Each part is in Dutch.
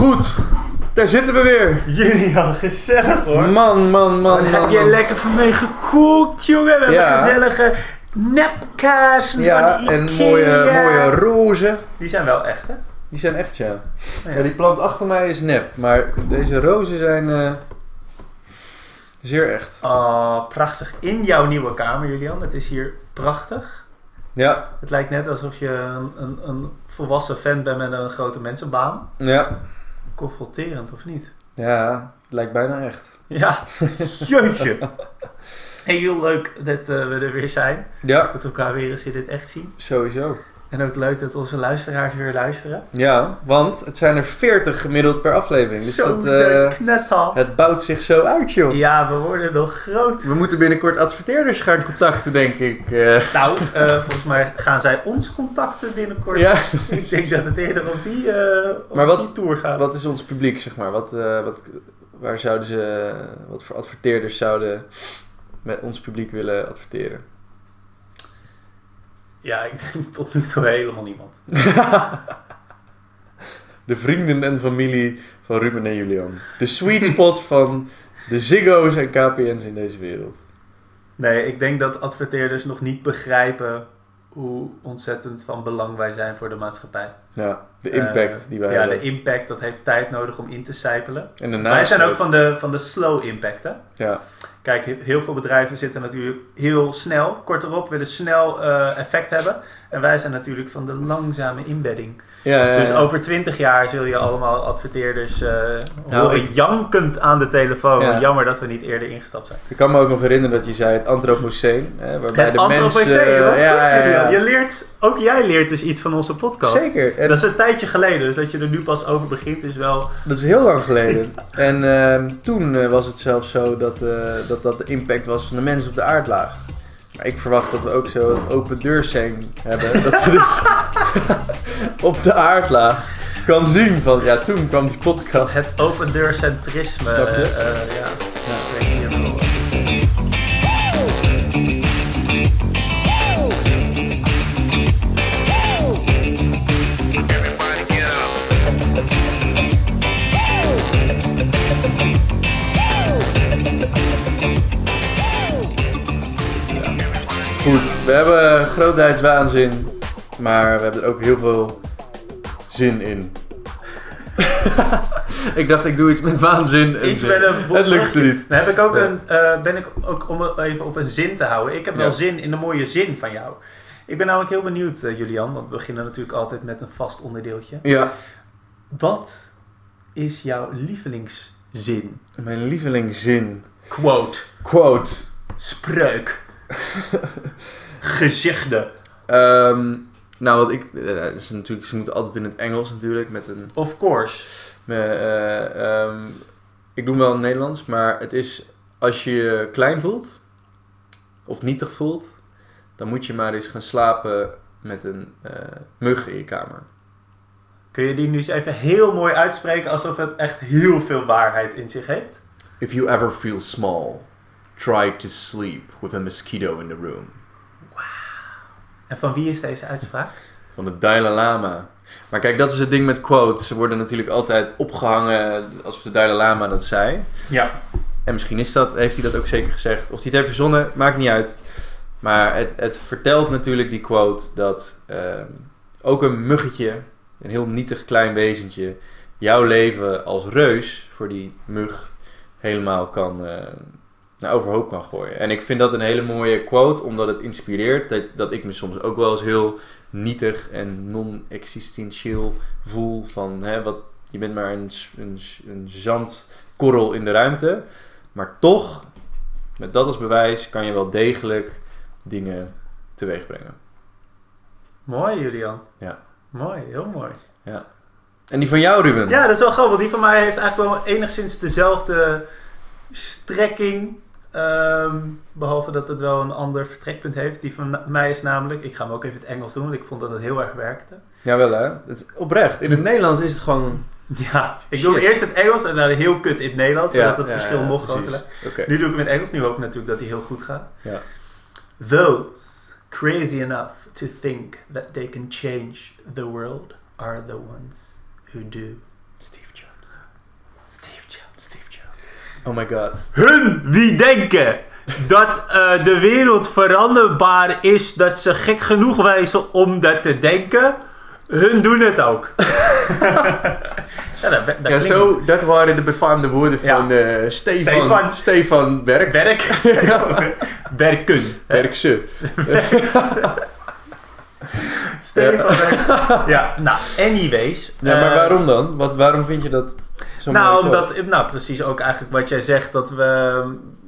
Goed, daar zitten we weer. Julian, gezellig hoor. Man, man, man. Wat heb man, man. lekker voor mij gekookt, jongen? We hebben gezellige nepkaarsen Ja, van en mooie, mooie rozen. Die zijn wel echt, hè? Die zijn echt, ja. Ja. ja. Die plant achter mij is nep, maar deze rozen zijn eh, zeer echt. Oh, prachtig. In jouw nieuwe kamer, Julian. Het is hier prachtig. Ja, Het lijkt net alsof je een, een, een volwassen fan bent met een grote mensenbaan. ja. Confronterend, of niet? Ja, het lijkt bijna echt. Ja, jeetje. Hey, heel leuk dat eh, we er weer zijn. Ja, Dat we elkaar weer eens in dit echt zien. sowieso. En ook leuk dat onze luisteraars weer luisteren. Ja, want het zijn er 40 gemiddeld per aflevering. Dus Zo dat, knetal. het bouwt zich zo uit, joh. Ja, we worden nog groot. We moeten binnenkort adverteerders gaan contacten, denk ik. Eh, Nou, eh, volgens mij gaan zij ons contacten binnenkort. ja. Ik denk dat het eerder op die, op Maar wat- die tour gaat. Wat is ons publiek, zeg maar? Wat, wat, waar zouden ze, wat voor adverteerders zouden met ons publiek willen adverteren? Ja, ik denk tot nu toe helemaal niemand. De vrienden en familie van Ruben en Julian. De sweet spot van de Ziggo's en KPN's in deze wereld. Nee, ik denk dat adverteerders nog niet begrijpen hoe ontzettend van belang wij zijn voor de maatschappij. Ja, de impact Eh, die wij Ja, hebben. de impact, dat heeft tijd nodig om in te sijpelen. Wij zijn ook van de, van de slow impact, hè? Ja, Kijk, he- heel veel bedrijven zitten natuurlijk heel snel, kort erop, willen snel eh, effect hebben. En wij zijn natuurlijk van de langzame inbedding. Ja, ja, Dus over twintig jaar zul je allemaal adverteerders eh Nou, horen ik- jankend aan de telefoon. Ja. Jammer dat we niet eerder ingestapt zijn. Ik kan me ook nog herinneren dat je zei het Anthropoceen. Hè, waarbij Het de mensen... wat eh, ja. Je leert, ook jij leert dus iets van onze podcast. Zeker. En Dat is een tijdje geleden, dus dat je er nu pas over begint is wel... Dat is heel lang geleden. En ehm, toen eh, was het zelfs zo dat, dat dat de impact was van de mensen op de aardlaag. Maar ik verwacht dat we ook zo een open deur zijn hebben. Dat je dus op de aardlaag kan zien van... Ja, toen kwam die podcast. Het open deurcentrisme. Snap je? eh, eh, ja. We hebben grootheidswaanzin. Maar we hebben er ook heel veel zin in. ik dacht, ik doe iets met waanzin. En Iets zin. met een Het lukte niet. Dan heb ik ook Ja. een, eh, ben ik ook om even op een zin te houden. Ik heb wel Ja. zin in de mooie zin van jou. Ik ben namelijk heel benieuwd, eh, Julian, want we beginnen natuurlijk altijd met een vast onderdeeltje. Ja. Wat is jouw lievelingszin? Mijn lievelingszin. Quote, Quote. spreuk, gezegde. Ehm, nou, wat ik. eh, is natuurlijk, ze moeten altijd in het Engels natuurlijk. Met een. Of course. met, eh, ehm, ik doe hem wel in het Nederlands, maar het is. Als je je klein voelt. of nietig voelt. dan moet je maar eens gaan slapen met een eh, mug in je kamer. Kun je die nu eens even heel mooi uitspreken alsof het echt heel veel waarheid in zich heeft? If you ever feel small, try to sleep with a mosquito in the room. En van wie is deze uitspraak? Van de Dalai Lama. Maar kijk, dat is het ding met quotes. Ze worden natuurlijk altijd opgehangen alsof de Dalai Lama dat zei. Ja. En misschien is dat, heeft hij dat ook zeker gezegd. Of hij het heeft verzonnen, maakt niet uit. Maar het, het vertelt natuurlijk die quote dat ehm, ook een muggetje, een heel nietig klein wezentje, jouw leven als reus voor die mug helemaal kan, eh naar overhoop kan gooien. En ik vind dat een hele mooie quote, omdat het inspireert dat, dat ik me soms ook wel eens heel nietig en non-existentieel voel van, hè, wat, je bent maar een, een, zandkorrel in de ruimte. Maar toch, met dat als bewijs, kan je wel degelijk dingen teweeg brengen. Mooi, Julian. Ja. Mooi, heel mooi. En die van jou, Ruben? Ja, dat is wel grappig. Die van mij heeft eigenlijk wel enigszins dezelfde strekking. Ehm, behalve dat het wel een ander vertrekpunt heeft. Die van mij is namelijk, ik ga hem ook even het Engels doen, want ik vond dat het heel erg werkte. Jawel hè? Het, oprecht. In het Nederlands is het gewoon... Ja, ik doe eerst het Engels en dan heel kut in het Nederlands, zodat het verschil nog groter lijkt. Oké. Nu doe ik hem in het Engels, nu hoop ik natuurlijk dat hij heel goed gaat. Ja. Those crazy enough to think that they can change the world are the ones who do. Steve Jobs. Oh my god. Hun wie denken dat eh, de wereld veranderbaar is, dat ze gek genoeg wijzen om dat te denken, hun doen het ook. ja, dat, dat Ja, zo, dat waren de befaamde woorden Ja. van eh, Stefan, Stefan. Stefan Berk. Werk. Werken. Berkse. Stefan. Ja, nou, anyways. Ja, maar eh, waarom dan? Wat, waarom vind je dat zo Nou, omdat, nou, precies ook eigenlijk wat jij zegt, dat we,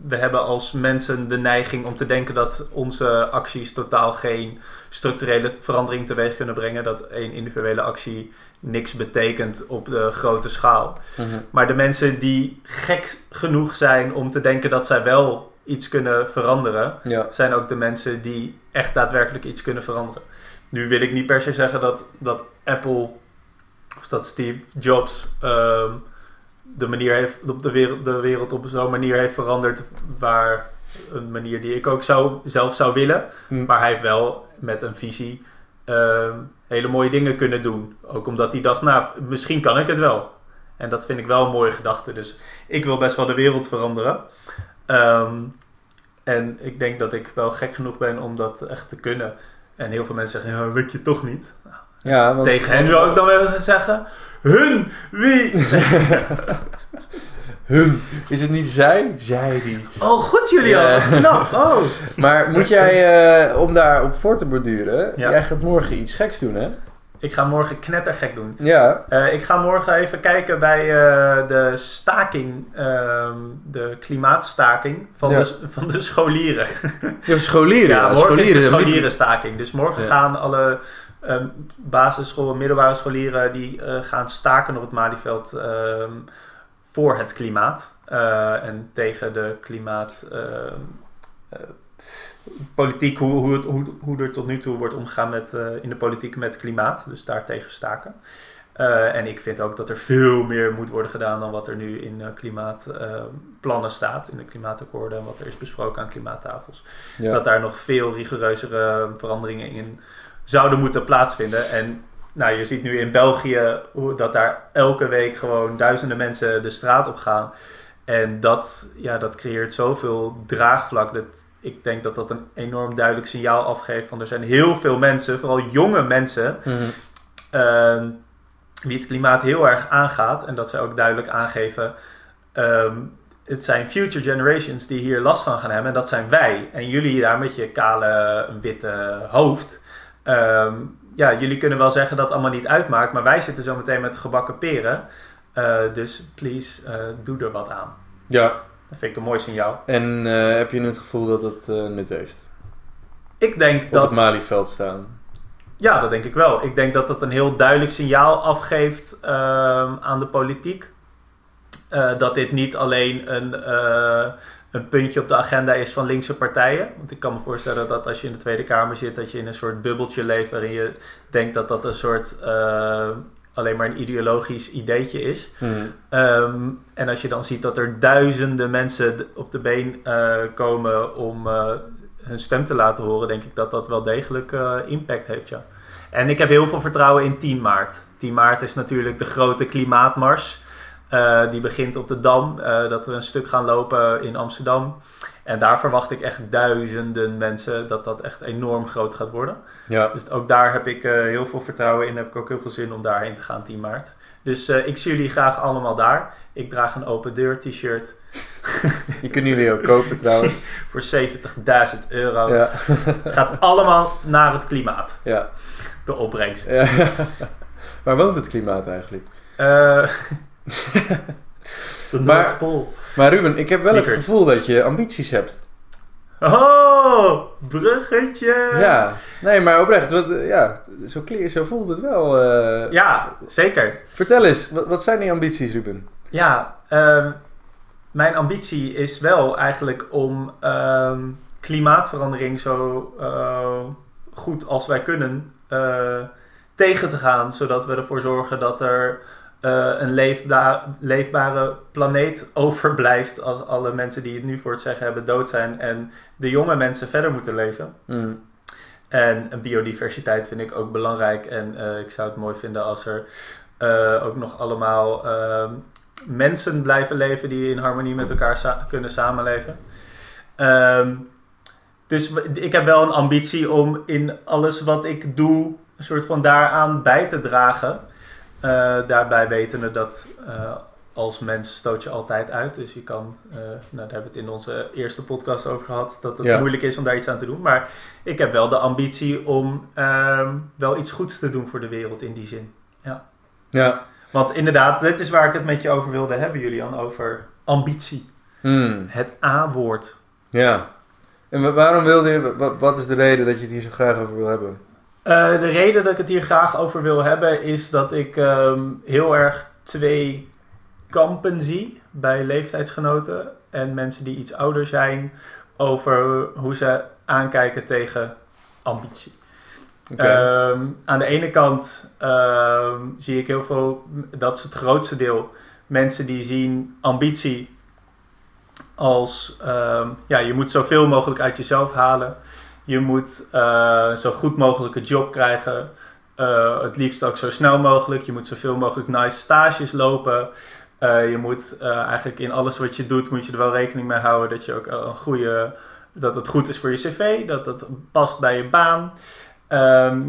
we hebben als mensen de neiging om te denken dat onze acties totaal geen structurele verandering teweeg kunnen brengen. Dat één individuele actie niks betekent op de grote schaal. Mhm. Maar de mensen die gek genoeg zijn om te denken dat zij wel iets kunnen veranderen, Ja. zijn ook de mensen die echt daadwerkelijk iets kunnen veranderen. Nu wil ik niet per se zeggen dat, dat Apple of dat Steve Jobs ehm, de, manier heeft, op de, wereld, de wereld op zo'n manier heeft veranderd waar een manier die ik ook zou, zelf zou willen. Hm. Maar hij heeft wel met een visie ehm, hele mooie dingen kunnen doen. Ook omdat hij dacht, nou, misschien kan ik het wel. En dat vind ik wel een mooie gedachte. Dus ik wil best wel de wereld veranderen. Ehm, en ik denk dat ik wel gek genoeg ben om dat echt te kunnen. En heel veel mensen zeggen, ja, lukt je toch niet. Ja, want, Tegen hen wil ik dan wel zeggen, hun, wie? Hun. Is het niet zij? Zij die. Oh, goed Julian, Ja. wat knap. Oh. Maar moet jij, eh, om daarop voor te borduren, Ja. jij gaat morgen iets geks doen, hè? Ik ga morgen knettergek doen. Ja. Eh, ik ga morgen even kijken bij eh, de staking, ehm, de klimaatstaking van, Ja. de, van de scholieren. Hebt scholieren. Ja, morgen is de scholieren. scholierenstaking. Dus morgen Ja. gaan alle ehm basisschool- middelbare scholieren die eh, gaan staken op het Malieveld ehm, voor het klimaat. en tegen de klimaat... politiek, hoe, hoe, het, hoe, hoe er tot nu toe wordt omgegaan met, eh, in de politiek met klimaat. Dus daar tegen staken. Eh, en ik vind ook dat er veel meer moet worden gedaan dan wat er nu in eh, klimaatplannen staat. In de klimaatakkoorden en wat er is besproken aan klimaattafels Ja. dat daar nog veel rigoureuzere veranderingen in zouden moeten plaatsvinden. En nou, je ziet nu in België hoe dat daar elke week gewoon duizenden mensen de straat op gaan. En dat, ja, dat creëert zoveel draagvlak. Dat ik denk dat dat een enorm duidelijk signaal afgeeft. Van er zijn heel veel mensen, vooral jonge mensen, Mhm. ehm, wie het klimaat heel erg aangaat. En dat zij ook duidelijk aangeven. ehm, het zijn future generations die hier last van gaan hebben. En dat zijn wij. En jullie daar met je kale, witte hoofd. ehm, ja, jullie kunnen wel zeggen dat het allemaal niet uitmaakt. Maar wij zitten zo meteen met gebakken peren. Eh, dus please, eh, doe er wat aan. Ja. Dat vind ik een mooi signaal. En eh, heb je het gevoel dat het nut heeft? Ik denk Op dat... het Malieveld staan. Ja, dat denk ik wel. Ik denk dat dat een heel duidelijk signaal afgeeft ehm, aan de politiek. Dat dit niet alleen een, een puntje op de agenda is van linkse partijen. Want ik kan me voorstellen dat als je in de Tweede Kamer zit, dat je in een soort bubbeltje leeft waarin je denkt dat dat een soort alleen maar een ideologisch ideetje is. Mhm. Ehm, en als je dan ziet dat er duizenden mensen op de been eh, komen om eh, hun stem te laten horen, denk ik dat dat wel degelijk eh, impact heeft, ja. En ik heb heel veel vertrouwen in 10 maart. 10 maart is natuurlijk de grote klimaatmars. Die begint op de Dam, dat we een stuk gaan lopen in Amsterdam. En daar verwacht ik echt duizenden mensen dat dat echt enorm groot gaat worden. Ja. Dus ook daar heb ik eh, heel veel vertrouwen in. Heb ik ook heel veel zin om daarheen te gaan 10 maart. Dus eh, ik zie jullie graag allemaal daar. Ik draag een open deur t-shirt Die kunnen jullie ook kopen trouwens. voor 70.000 euro. Ja. Gaat allemaal naar het klimaat. ja. De opbrengst. ja. Waar woont het klimaat eigenlijk? Eh, de Noordpool. Maar Ruben, ik heb wel Lieverd. het gevoel dat je ambities hebt. Oh, bruggetje. Ja. Nee, maar oprecht. Wat, eh, ja, zo, zo voelt het wel. eh. Ja, zeker. Vertel eens, wat, wat zijn die ambities, Ruben? Ja, ehm, mijn ambitie is wel eigenlijk om ehm, klimaatverandering zo eh, goed als wij kunnen tegen te gaan. Zodat we ervoor zorgen dat er eh, een leefba- leefbare planeet overblijft als alle mensen die het nu voor het zeggen hebben dood zijn en de jonge mensen verder moeten leven. Mm. En een biodiversiteit vind ik ook belangrijk. En eh, ik zou het mooi vinden als er eh, ook nog allemaal ehm, mensen blijven leven die in harmonie met elkaar sa- kunnen samenleven. Ehm, dus ik heb wel een ambitie om in alles wat ik doe, een soort van daaraan bij te dragen. Eh, daarbij wetende dat eh, als mens stoot je altijd uit. Dus je kan, eh, nou, daar hebben we het in onze eerste podcast over gehad, dat het Ja. moeilijk is om daar iets aan te doen. Maar ik heb wel de ambitie om ehm, wel iets goeds te doen voor de wereld in die zin. Ja. Want inderdaad, dit is waar ik het met je over wilde hebben, Julian, over ambitie. Hmm. Het A-woord. Ja. En wa- waarom wilde je, wa- wat is de reden dat je het hier zo graag over wil hebben? Eh, de reden dat ik het hier graag over wil hebben is dat ik ehm, heel erg twee kampen zie bij leeftijdsgenoten en mensen die iets ouder zijn over hoe ze aankijken tegen ambitie. Ehm, aan de ene kant ehm, zie ik heel veel, dat is het grootste deel, mensen die zien ambitie als, ja, je moet zoveel mogelijk uit jezelf halen. Je moet eh, zo goed mogelijk een job krijgen. Eh, het liefst ook zo snel mogelijk. Je moet zoveel mogelijk nice stages lopen. Eh, je moet eigenlijk in alles wat je doet, moet je er wel rekening mee houden dat je ook een goede, dat het goed is voor je cv, dat het past bij je baan. Ehm,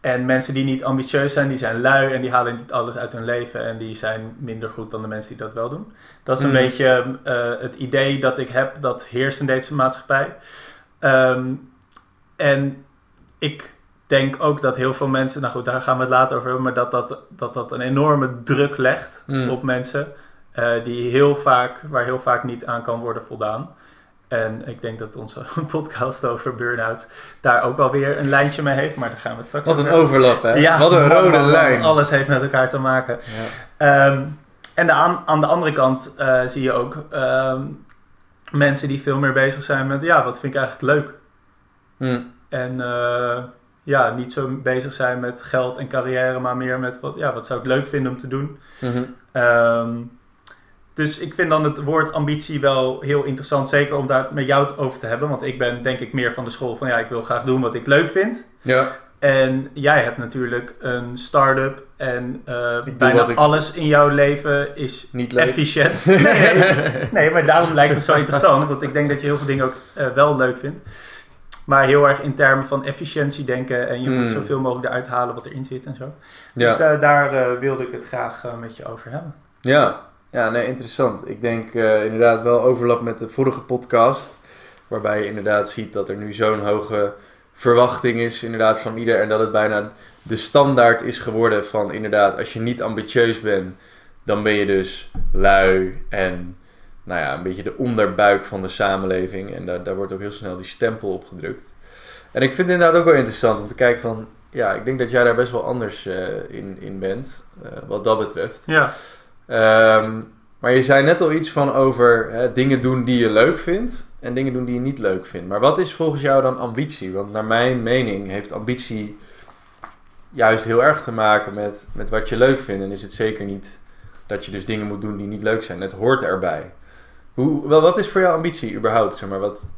en mensen die niet ambitieus zijn, die zijn lui en die halen niet alles uit hun leven en die zijn minder goed dan de mensen die dat wel doen. Dat is een Mhm. beetje het idee dat ik heb dat heerst in deze maatschappij. Ehm, en ik denk ook dat heel veel mensen, nou goed, daar gaan we het later over hebben, maar dat dat, dat, dat een enorme druk legt Hmm. op mensen eh, die heel vaak, waar heel vaak niet aan kan worden voldaan. En ik denk dat onze podcast over burn-outs daar ook alweer een lijntje mee heeft, maar daar gaan we het straks Wat een over overlap, hè? Ja, Wat een rode man, man, lijn. Alles heeft met elkaar te maken. Ja. Ehm, en de aan, aan de andere kant eh, zie je ook ehm, mensen die veel meer bezig zijn met, ja, wat vind ik eigenlijk leuk? Hmm. En eh, ja, niet zo bezig zijn met geld en carrière, maar meer met, wat, ja, wat zou ik leuk vinden om te doen? Mhm. Ehm, dus ik vind dan het woord ambitie wel heel interessant, zeker om daar met jou het over te hebben. Want ik ben denk ik meer van de school van, ja, ik wil graag doen wat ik leuk vind. Ja. En jij hebt natuurlijk een start-up en eh, bijna ik- alles in jouw leven is Niet leuk. efficiënt. nee, nee, nee, maar daarom lijkt het zo interessant, want ik denk dat je heel veel dingen ook eh, wel leuk vindt. Maar heel erg in termen van efficiëntie denken en je moet Hmm. zoveel mogelijk eruit halen wat erin zit en zo. Dus Ja. eh, daar eh, wilde ik het graag eh, met je over hebben. Ja. ja, nee, interessant. Ik denk inderdaad wel overlap met de vorige podcast. Waarbij je inderdaad ziet dat er nu zo'n hoge verwachting is inderdaad van ieder. En dat het bijna de standaard is geworden van inderdaad, als je niet ambitieus bent, dan ben je dus lui en nou ja, een beetje de onderbuik van de samenleving. En daar, daar wordt ook heel snel die stempel op gedrukt. En ik vind het inderdaad ook wel interessant om te kijken van, ja, ik denk dat jij daar best wel anders eh, in, in bent, eh, wat dat betreft. Ja. Ehm, maar je zei net al iets van over hè, dingen doen die je leuk vindt en dingen doen die je niet leuk vindt. Maar wat is volgens jou dan ambitie? Want naar mijn mening heeft ambitie juist heel erg te maken met, met wat je leuk vindt. En is het zeker niet dat je dus dingen moet doen die niet leuk zijn. Het hoort erbij. Hoe, wel, wat is voor jou ambitie überhaupt? Zeg maar, wat,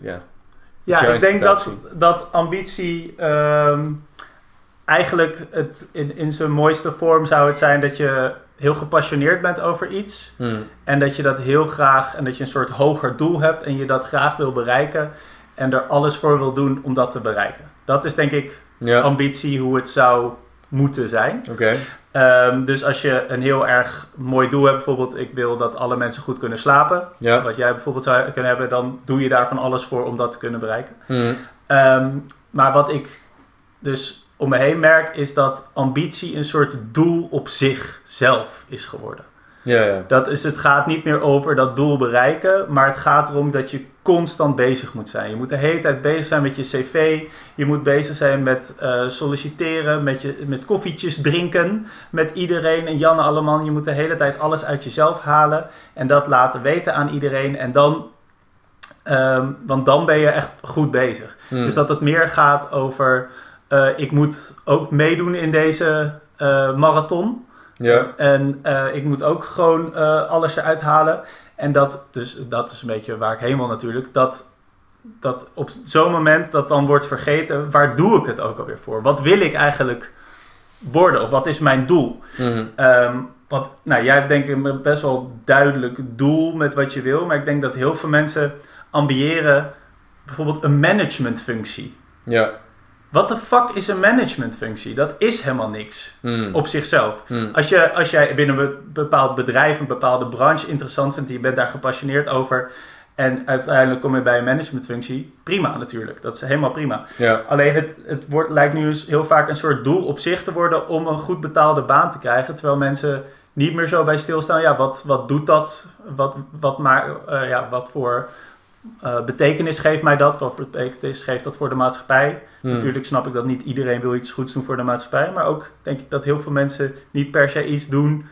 ja. Ja, ik denk dat, dat ambitie ehm, eigenlijk het, in, in zijn mooiste vorm zou het zijn dat je heel gepassioneerd bent over iets. Hmm. En dat je dat heel graag, en dat je een soort hoger doel hebt en je dat graag wil bereiken. En er alles voor wil doen om dat te bereiken. Dat is denk ik Ja, ambitie hoe het zou moeten zijn. oké. Ehm, dus als je een heel erg mooi doel hebt, bijvoorbeeld ik wil dat alle mensen goed kunnen slapen. Ja. Wat jij bijvoorbeeld zou kunnen hebben, dan doe je daar van alles voor om dat te kunnen bereiken. Hmm. Ehm, maar wat ik dus om me heen merk, is dat ambitie een soort doel op zichzelf is geworden. Ja, ja. Dat is, het gaat niet meer over dat doel bereiken, maar het gaat erom dat je constant bezig moet zijn. Je moet de hele tijd bezig zijn met je cv, je moet bezig zijn met eh, solliciteren, met, je, met koffietjes drinken, met iedereen en Janne Alleman. Je moet de hele tijd alles uit jezelf halen en dat laten weten aan iedereen. En dan, ehm, want dan ben je echt goed bezig. Hmm. Dus dat het meer gaat over, eh, ik moet ook meedoen in deze eh, marathon. Ja. En eh, ik moet ook gewoon eh, alles eruit halen. En dat, dus, dat is een beetje waar ik heen wil natuurlijk. Dat, dat op zo'n moment dat dan wordt vergeten, waar doe ik het ook alweer voor? Wat wil ik eigenlijk worden? Of wat is mijn doel? Hmm. Ehm, Want nou, jij hebt denk ik een best wel duidelijk doel met wat je wil. Maar ik denk dat heel veel mensen ambiëren bijvoorbeeld een managementfunctie. Ja. Wat de fuck is een managementfunctie? Dat is helemaal niks Hmm. op zichzelf. Hmm. Als, je, als jij binnen een bepaald bedrijf, een bepaalde branche interessant vindt, je bent daar gepassioneerd over en uiteindelijk kom je bij een managementfunctie, prima natuurlijk. Dat is helemaal prima. Ja. Alleen het, het wordt, lijkt nu eens heel vaak een soort doel op zich te worden om een goed betaalde baan te krijgen. Terwijl mensen niet meer zo bij stilstaan. Ja, wat, wat doet dat? Wat, wat, maar, eh, ja, wat voor eh, betekenis geeft mij dat? Wat voor betekenis geeft dat voor de maatschappij? Hmm. Natuurlijk snap ik dat niet iedereen wil iets goeds doen voor de maatschappij. Maar ook denk ik dat heel veel mensen niet per se iets doen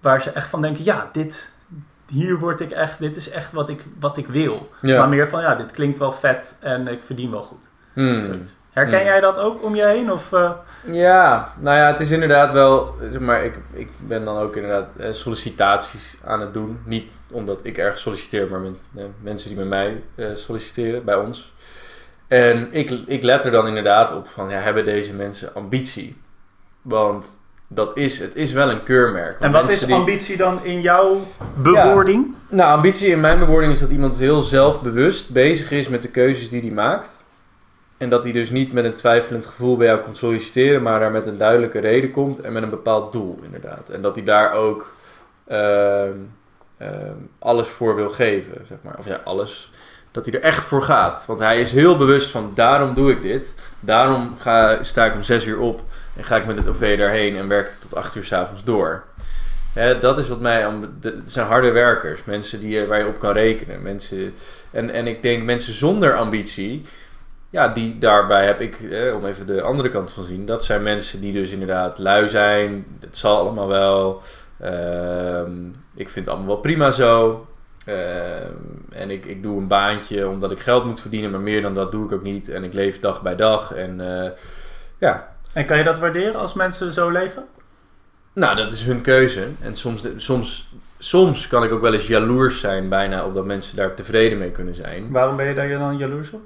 waar ze echt van denken: ja, dit, hier word ik echt, dit is echt wat ik, wat ik wil. Ja. Maar meer van ja, dit klinkt wel vet en ik verdien wel goed. Hmm. Herken Hmm. jij dat ook om je heen? Of, eh, Ja, nou ja, het is inderdaad wel, zeg maar, ik, ik ben dan ook inderdaad eh, sollicitaties aan het doen. Niet omdat ik ergens solliciteer, maar met, eh, mensen die met mij eh, solliciteren, bij ons. En ik, ik let er dan inderdaad op van, ja, hebben deze mensen ambitie? Want dat is, het is wel een keurmerk. en wat is die- ambitie dan in jouw bewoording? Nou, ambitie in mijn bewoording is dat iemand heel zelfbewust bezig is met de keuzes die hij maakt. En dat hij dus niet met een twijfelend gevoel bij jou komt solliciteren, maar daar met een duidelijke reden komt en met een bepaald doel, inderdaad. En dat hij daar ook ehm, ehm, alles voor wil geven, zeg maar. Of ja, alles. Dat hij er echt voor gaat. Want hij is heel bewust van, daarom doe ik dit. Daarom ga, sta ik om zes uur op en ga ik met het OV daarheen en werk ik tot acht uur s'avonds door. Dat is wat mij... Het zijn harde werkers. Mensen die, je- waar je op kan rekenen. Mensen, en, en ik denk mensen zonder ambitie... Ja, die daarbij heb ik... Eh, om even de andere kant van zien. Dat zijn mensen die dus inderdaad lui zijn. Het zal allemaal wel. Ehm, ik vind het allemaal wel prima zo. Ehm, en ik, ik doe een baantje omdat ik geld moet verdienen. Maar meer dan dat doe ik ook niet. En ik leef dag bij dag. En eh, ja, En kan je dat waarderen als mensen zo leven? nou, dat is hun keuze. En soms, soms, soms kan ik ook wel eens jaloers zijn bijna op dat mensen daar tevreden mee kunnen zijn. Waarom ben je daar dan jaloers op?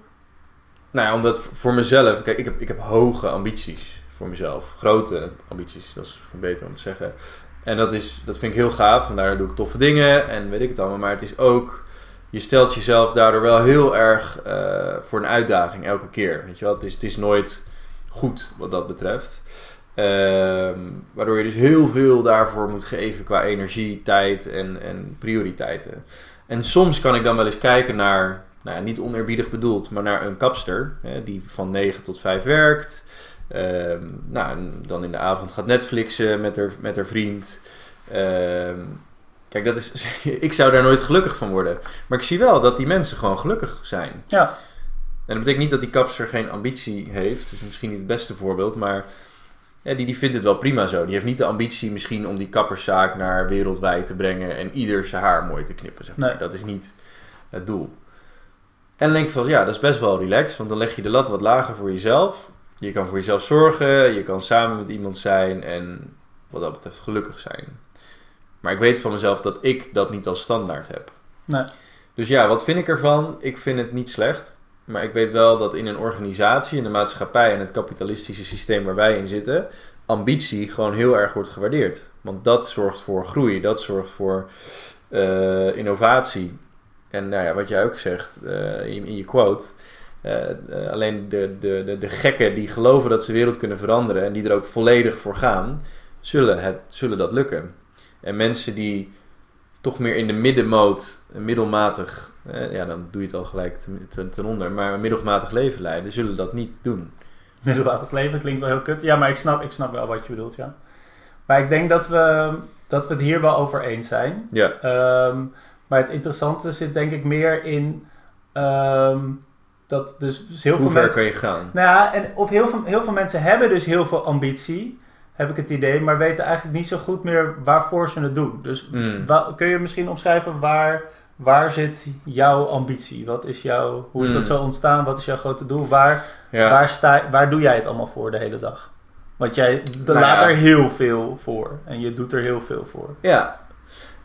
Nou ja, omdat voor mezelf, kijk, ik heb, ik heb hoge ambities voor mezelf. Grote ambities, dat is beter om te zeggen. En dat, is, dat vind ik heel gaaf, vandaar doe ik toffe dingen en weet ik het allemaal. Maar het is ook, je stelt jezelf daardoor wel heel erg eh, voor een uitdaging elke keer. Weet je wel, het is, het is nooit goed wat dat betreft. Ehm, waardoor je dus heel veel daarvoor moet geven qua energie, tijd en, en prioriteiten. En soms kan ik dan wel eens kijken naar, nou ja, niet oneerbiedig bedoeld, maar naar een kapster hè, die van 9 tot 5 werkt. Ehm, nou, en dan in de avond gaat Netflixen met haar, met haar vriend. Ehm, kijk, dat is, ik zou daar nooit gelukkig van worden. Maar ik zie wel dat die mensen gewoon gelukkig zijn. Ja. En dat betekent niet dat die kapster geen ambitie heeft. Dus misschien niet het beste voorbeeld, maar ja, die, die vindt het wel prima zo. Die heeft niet de ambitie misschien om die kapperszaak naar wereldwijd te brengen en ieder zijn haar mooi te knippen. Zeg maar. Nee. Dat is niet het doel. En denk ik van, ja, dat is best wel relaxed, want dan leg je de lat wat lager voor jezelf. Je kan voor jezelf zorgen, je kan samen met iemand zijn en wat dat betreft gelukkig zijn. Maar ik weet van mezelf dat ik dat niet als standaard heb. Nee. Dus ja, wat vind ik ervan? Ik vind het niet slecht. Maar ik weet wel dat in een organisatie, in de maatschappij en het kapitalistische systeem waar wij in zitten, ambitie gewoon heel erg wordt gewaardeerd. Want dat zorgt voor groei, dat zorgt voor eh, innovatie. En nou ja, wat jij ook zegt eh, in, in je quote. Eh, eh, alleen de, de, de, de gekken die geloven dat ze de wereld kunnen veranderen en die er ook volledig voor gaan, zullen, het, zullen dat lukken. En mensen die toch meer in de middenmoot, middelmatig, eh, ja, dan doe je het al gelijk ten, ten, ten onder, maar een middelmatig leven leiden, zullen dat niet doen. Middelmatig leven klinkt wel heel kut. Ja, maar ik snap, ik snap wel wat je bedoelt, ja. Maar ik denk dat we, dat we het hier wel over eens zijn. Ja, Ehm, maar het interessante zit denk ik meer in ehm, dat dus, dus heel hoe veel ver mensen... kan je gaan? Nou ja, en of heel veel, heel veel mensen hebben dus heel veel ambitie, heb ik het idee, maar weten eigenlijk niet zo goed meer waarvoor ze het doen. Dus Mm. wa- kun je misschien omschrijven waar, waar zit jouw ambitie? Wat is jouw, hoe is dat Mm. zo ontstaan? Wat is jouw grote doel? Waar, Ja. waar, sta, waar doe jij het allemaal voor de hele dag? Want jij Nou laat ja. er heel veel voor en je doet er heel veel voor. ja.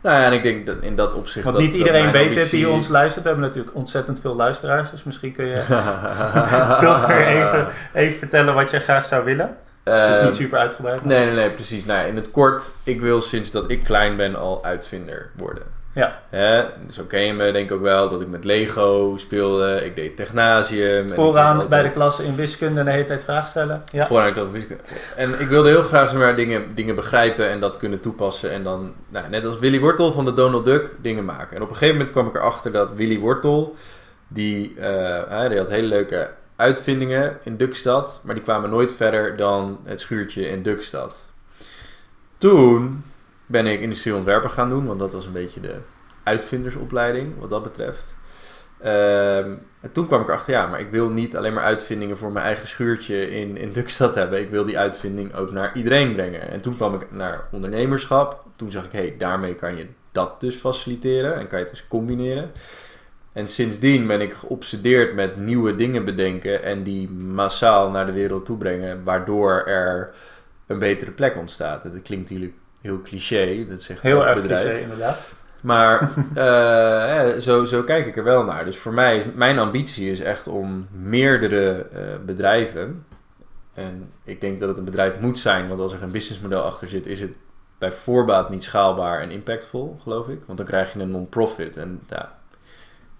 Nou ja, en ik denk dat in dat opzicht... Want dat- niet dat iedereen mijn weet die ons luistert. We hebben natuurlijk ontzettend veel luisteraars, dus misschien kun je toch weer even, even vertellen wat jij graag zou willen. Of Ehm, niet super uitgebreid. Nee, nee, nee, precies. Nou, in het kort, ik wil sinds dat ik klein ben al uitvinder worden. Ja. Hè? Zo ken je me denk ik ook wel, dat ik met Lego speelde. Ik deed technasium. Vooraan altijd- bij de klasse in wiskunde de hele tijd vragen stellen. Ja. Vooraan dat wiskunde. En ik wilde heel graag zeg maar, dingen, dingen begrijpen en dat kunnen toepassen. En dan, nou, net als Willy Wortel van de Donald Duck, dingen maken. En op een gegeven moment kwam ik erachter dat Willy Wortel, die, die had hele leuke uitvindingen in Dukstad. Maar die kwamen nooit verder dan het schuurtje in Dukstad. Toen ben ik industrieel ontwerpen gaan doen, want dat was een beetje de uitvindersopleiding wat dat betreft. Ehm, en toen kwam ik erachter, ja, maar ik wil niet alleen maar uitvindingen voor mijn eigen schuurtje in, in Dukstad hebben. Ik wil die uitvinding ook naar iedereen brengen. En toen kwam ik naar ondernemerschap. Toen zag ik, hé, hey, daarmee kan je dat dus faciliteren en kan je het dus combineren. En sindsdien ben ik geobsedeerd met nieuwe dingen bedenken en die massaal naar de wereld toe brengen, waardoor er een betere plek ontstaat. Dat klinkt natuurlijk heel cliché, dat zegt Heel erg bedrijf. cliché inderdaad. Maar eh, zo, zo kijk ik er wel naar. Dus voor mij, is- mijn ambitie is echt om meerdere eh, bedrijven. En ik denk dat het een bedrijf moet zijn, want als er een businessmodel achter zit, is het bij voorbaat niet schaalbaar en impactvol, geloof ik. Want dan krijg je een non-profit. En ja,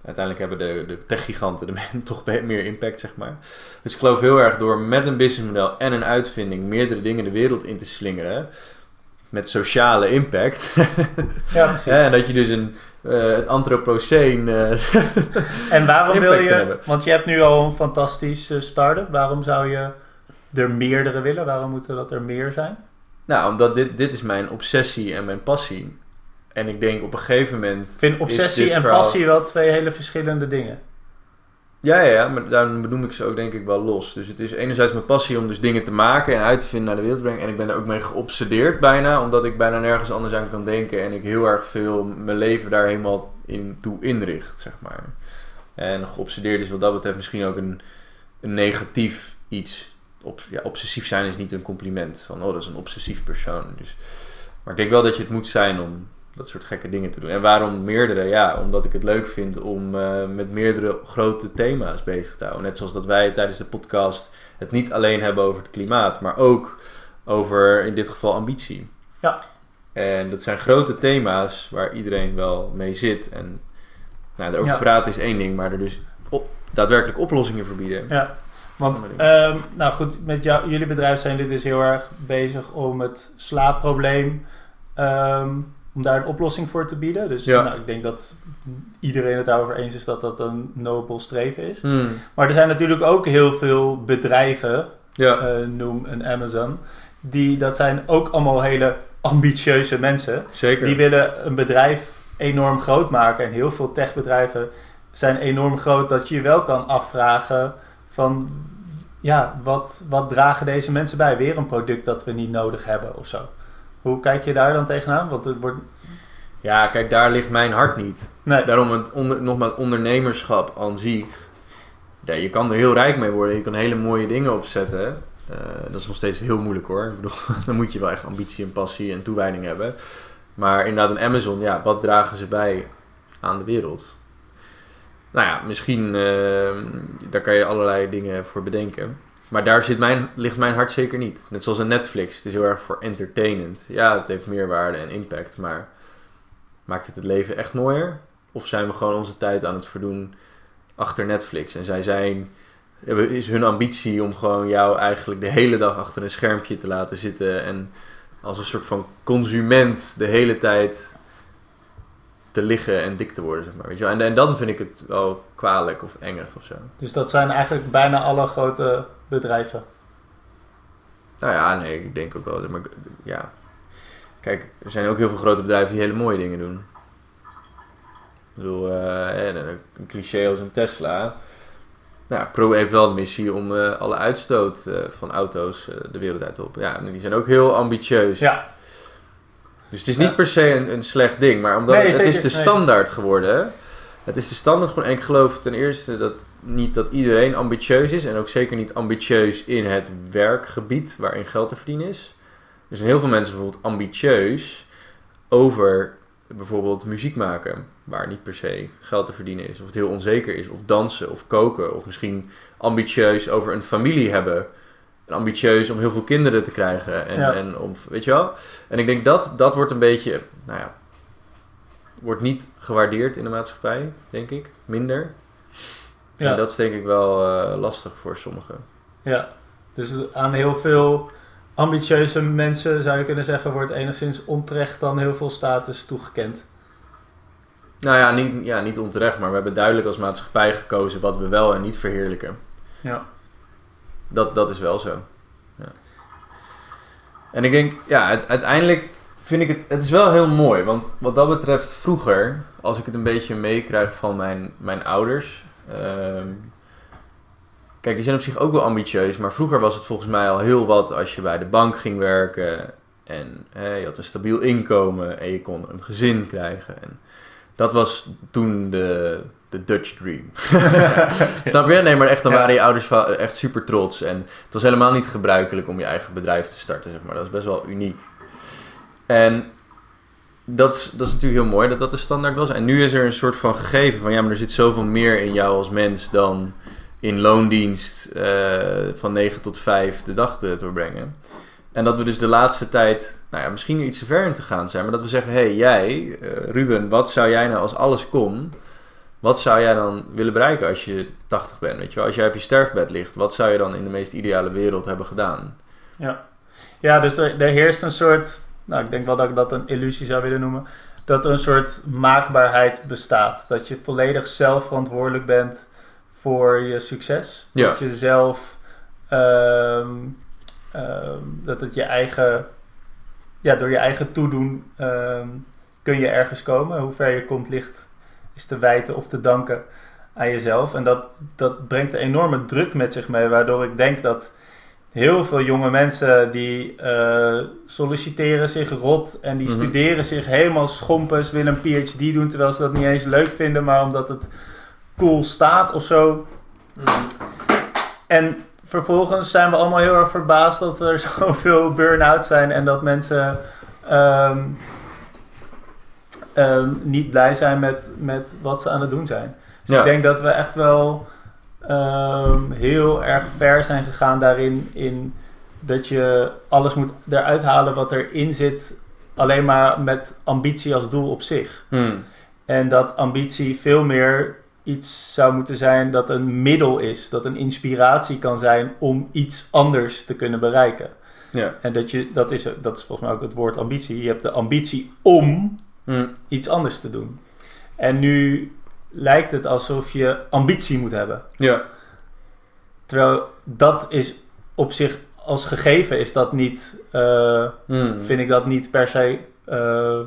uiteindelijk hebben de, de techgiganten de men toch meer impact, zeg maar. Dus ik geloof heel erg door met een businessmodel en een uitvinding meerdere dingen de wereld in te slingeren. Met sociale impact. Ja, precies. En dat je dus een, eh, het antropoceen... eh, En waarom wil je, hebben. want je hebt nu al een fantastisch eh, start-up. Waarom zou je er meerdere willen? Waarom moeten dat er meer zijn? nou, omdat dit, dit is mijn obsessie en mijn passie. En ik denk op een gegeven moment... Ik vind obsessie en verhaal- passie wel twee hele verschillende dingen. Ja, ja, maar daarom benoem ik ze ook denk ik wel los. Dus het is enerzijds mijn passie om dus dingen te maken en uit te vinden naar de wereld te brengen. En ik ben er ook mee geobsedeerd bijna, omdat ik bijna nergens anders aan kan denken. En ik heel erg veel mijn leven daar helemaal in toe inricht, zeg maar. En geobsedeerd is wat dat betreft misschien ook een, een negatief iets. Ja, obsessief zijn is niet een compliment. Van, oh, dat is een obsessief persoon. Dus, maar ik denk wel dat je het moet zijn om dat soort gekke dingen te doen. En waarom meerdere? Ja, omdat ik het leuk vind om eh, met meerdere grote thema's bezig te houden. Net zoals dat wij tijdens de podcast het niet alleen hebben over het klimaat, maar ook over in dit geval ambitie. Ja. En dat zijn grote thema's waar iedereen wel mee zit. En nou, erover Ja. praten is één ding, maar er dus op, daadwerkelijk oplossingen voor bieden. Ja, want ehm, nou goed, met jou, jullie bedrijf zijn jullie dus heel erg bezig om het slaapprobleem, ehm, om daar een oplossing voor te bieden. Dus Ja. nou, ik denk dat iedereen het daarover eens is dat dat een nobel streven is. Hmm, Maar er zijn natuurlijk ook heel veel bedrijven, Ja, eh, noem een Amazon, die, dat zijn ook allemaal hele ambitieuze mensen. zeker. Die willen een bedrijf enorm groot maken. En heel veel techbedrijven zijn enorm groot dat je je wel kan afvragen van... Ja, wat, wat dragen deze mensen bij? Weer een product dat we niet nodig hebben of zo. Hoe kijk je daar dan tegenaan? Want het wordt... Ja, kijk, daar ligt mijn hart niet. Nee, Daarom het onder, nogmaals ondernemerschap aan zich. Ja, je kan er heel rijk mee worden. Je kan hele mooie dingen opzetten. Eh, dat is nog steeds heel moeilijk hoor. Ik bedoel, dan moet je wel echt ambitie en passie en toewijding hebben. Maar inderdaad, een Amazon, ja, wat dragen ze bij aan de wereld? Nou ja, misschien, eh, daar kan je allerlei dingen voor bedenken. Maar daar zit mijn, ligt mijn hart zeker niet. Net zoals een Netflix. Het is heel erg voor entertainment. Ja, het heeft meerwaarde en impact, maar maakt het het leven echt mooier? Of zijn we gewoon onze tijd aan het verdoen achter Netflix? En zij zijn, is hun ambitie om gewoon jou eigenlijk de hele dag achter een schermpje te laten zitten en als een soort van consument de hele tijd te liggen en dik te worden, zeg maar. Weet je wel? En, en dan vind ik het wel kwalijk of engig of zo. dus dat zijn eigenlijk bijna alle grote bedrijven. Nou ja, nee, ik denk ook wel. Maar, ja. Kijk, er zijn ook heel veel grote bedrijven die hele mooie dingen doen. Ik bedoel, eh, een cliché als een Tesla. Nou, Pro heeft wel de missie om eh, alle uitstoot eh, van auto's de wereld uit te helpen. Ja, en die zijn ook heel ambitieus. Ja, Dus het is niet per se een, een slecht ding, maar omdat Nee, het zeker, is de nee. standaard geworden. hè. Het is de standaard geworden. En ik geloof ten eerste dat niet dat iedereen ambitieus is. En ook zeker niet ambitieus in het werkgebied waarin geld te verdienen is. Er zijn heel veel mensen bijvoorbeeld ambitieus over bijvoorbeeld muziek maken. Waar niet per se geld te verdienen is. Of het heel onzeker is. Of dansen of koken. Of misschien ambitieus over een familie hebben. en ambitieus om heel veel kinderen te krijgen. En, Ja. en om, weet je wel? En ik denk dat dat wordt een beetje, nou ja, wordt niet gewaardeerd in de maatschappij, denk ik. Minder. Ja. En dat is denk ik wel eh, lastig voor sommigen. Ja, dus aan heel veel ambitieuze mensen zou je kunnen zeggen, wordt enigszins onterecht dan heel veel status toegekend. Nou ja niet, ja, niet onterecht, maar we hebben duidelijk als maatschappij gekozen wat we wel en niet verheerlijken. Ja. Dat, dat is wel zo. Ja. En ik denk, ja, uiteindelijk vind ik het, het is wel heel mooi. Want wat dat betreft, vroeger, als ik het een beetje meekrijg van mijn, mijn ouders. Ehm, kijk, die zijn op zich ook wel ambitieus. Maar vroeger was het volgens mij al heel wat als je bij de bank ging werken. En hè, je had een stabiel inkomen en je kon een gezin krijgen. En dat was toen de, de Dutch dream. Snap je? Nee, maar echt, dan waren je ouders echt super trots. En het was helemaal niet gebruikelijk om je eigen bedrijf te starten, zeg maar. Dat is best wel uniek. En dat is, dat is natuurlijk heel mooi dat dat de standaard was. En nu is er een soort van gegeven van... ja, maar er zit zoveel meer in jou als mens dan in loondienst eh, van 9 tot 5 de dag te doorbrengen. En dat we dus de laatste tijd, nou ja, misschien iets te ver in te gaan zijn, maar dat we zeggen: hé, hey, jij, eh, Ruben, wat zou jij nou als alles kon, wat zou jij dan willen bereiken als je 80 bent? Weet je wel? Als jij op je sterfbed ligt, wat zou je dan in de meest ideale wereld hebben gedaan? Ja, dus er, er heerst een soort, nou ik denk wel dat ik dat een illusie zou willen noemen, dat er een soort maakbaarheid bestaat. Dat je volledig zelf verantwoordelijk bent voor je succes. Ja. Dat je zelf, ehm, dat het je eigen, ja, door je eigen toedoen ehm, kun je ergens komen. Hoe ver je komt ligt, is te wijten of te danken aan jezelf. En dat, dat brengt een enorme druk met zich mee, waardoor ik denk dat heel veel jonge mensen die eh, solliciteren zich rot en die Mhm. studeren zich helemaal schompers, willen een PhD doen terwijl ze dat niet eens leuk vinden, maar omdat het cool staat of zo. En vervolgens zijn we allemaal heel erg verbaasd dat er zoveel burn-out zijn en dat mensen ehm, ehm, niet blij zijn met, met wat ze aan het doen zijn. Dus Ja. ik denk dat we echt wel ehm, heel erg ver zijn gegaan daarin. In dat je alles moet eruit halen wat erin zit. Alleen maar met ambitie als doel op zich. Hmm. En dat ambitie veel meer iets zou moeten zijn dat een middel is. Dat een inspiratie kan zijn om iets anders te kunnen bereiken. Ja. En dat, je, dat, is, dat is volgens mij ook het woord ambitie. Je hebt de ambitie om Hmm. iets anders te doen. En nu lijkt het alsof je ambitie moet hebben. Ja. Terwijl dat is op zich als gegeven is dat niet, eh, Hmm. vind ik dat niet per se eh,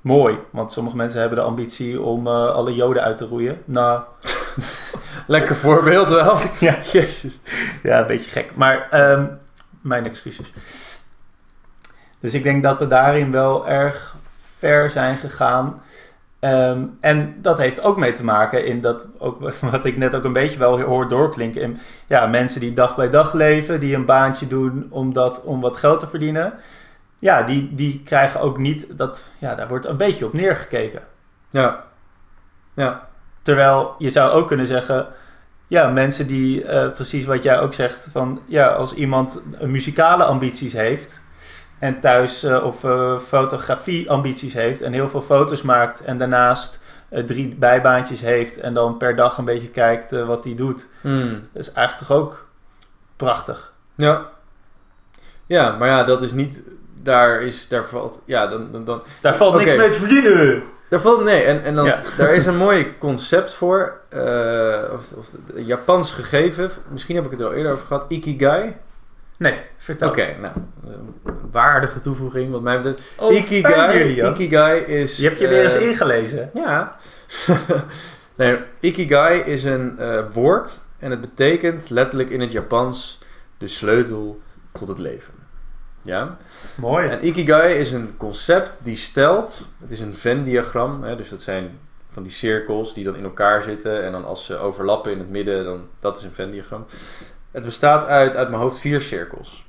mooi. Want sommige mensen hebben de ambitie om eh, alle joden uit te roeien. Nou, Lekker voorbeeld wel. ja, jezus. Ja, een beetje gek. Maar ehm, mijn excuses. Dus ik denk dat we daarin wel erg ver zijn gegaan. Ehm, en dat heeft ook mee te maken in dat, ook wat ik net ook een beetje wel hoor doorklinken. In, ja, mensen die dag bij dag leven, die een baantje doen om, dat, om wat geld te verdienen. Ja, die, die krijgen ook niet dat, ja, daar wordt een beetje op neergekeken. Ja. Ja. Terwijl je zou ook kunnen zeggen, ja, mensen die eh, precies wat jij ook zegt, van ja, als iemand muzikale ambities heeft en thuis eh, of eh, fotografie ambities heeft en heel veel foto's maakt en daarnaast eh, drie bijbaantjes heeft en dan per dag een beetje kijkt wat hij doet, Hmm. dat is eigenlijk toch ook prachtig. Ja. Ja, maar ja, dat is niet... Daar is... Daar valt... Ja, dan... dan, dan Daar valt niks mee te verdienen. daar valt... Nee, en, en dan... Ja. Daar is een mooi concept voor. of, of Japans gegeven. Misschien heb ik het er al eerder over gehad. Ikigai. Nee, vertel. Oké, nou... eh, waardige toevoeging wat mij betreft. Oh, Ikigai, jullie. Ikigai is... Je hebt je weer eens eh, ingelezen. Ja. nee, Ikigai is een eh, woord en het betekent letterlijk in het Japans de sleutel tot het leven. Ja? Mooi. En Ikigai is een concept die stelt, het is een Venn-diagram, dus dat zijn van die cirkels die dan in elkaar zitten en dan als ze overlappen in het midden, dan, dat is een Venn-diagram. Het bestaat uit, uit mijn hoofd vier cirkels.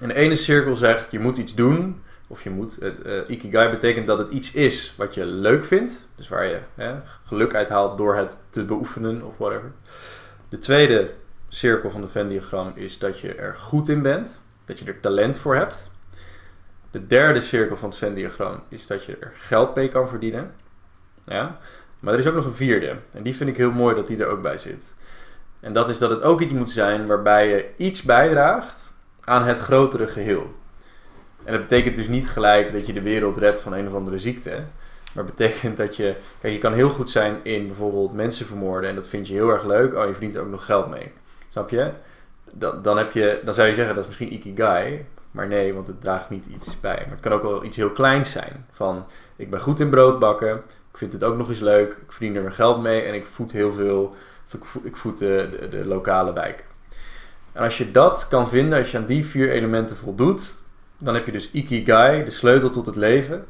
En de ene cirkel zegt, je moet iets doen, of je moet, eh, Ikigai betekent dat het iets is wat je leuk vindt, dus waar je hè, geluk uit haalt door het te beoefenen of whatever. De tweede cirkel van de Venn-diagram is dat je er goed in bent. Dat je er talent voor hebt. De derde cirkel van het Venn-diagram is dat je er geld mee kan verdienen. Ja? Maar er is ook nog een vierde. En die vind ik heel mooi dat die er ook bij zit. En dat is dat het ook iets moet zijn waarbij je iets bijdraagt aan het grotere geheel. En dat betekent dus niet gelijk dat je de wereld redt van een of andere ziekte. Maar betekent dat je... Kijk, je kan heel goed zijn in bijvoorbeeld mensen vermoorden. En dat vind je heel erg leuk. Oh, je verdient er ook nog geld mee. Snap je? Dan, dan, heb je, dan zou je zeggen dat is misschien ikigai. Maar nee, want het draagt niet iets bij. Maar het kan ook wel iets heel kleins zijn. Van, ik ben goed in brood bakken. Ik vind het ook nog eens leuk. Ik verdien er mijn geld mee. En ik voed heel veel... Ik voed, de, de, de lokale wijk. En als je dat kan vinden, als je aan die vier elementen voldoet... Dan heb je dus ikigai, de sleutel tot het leven.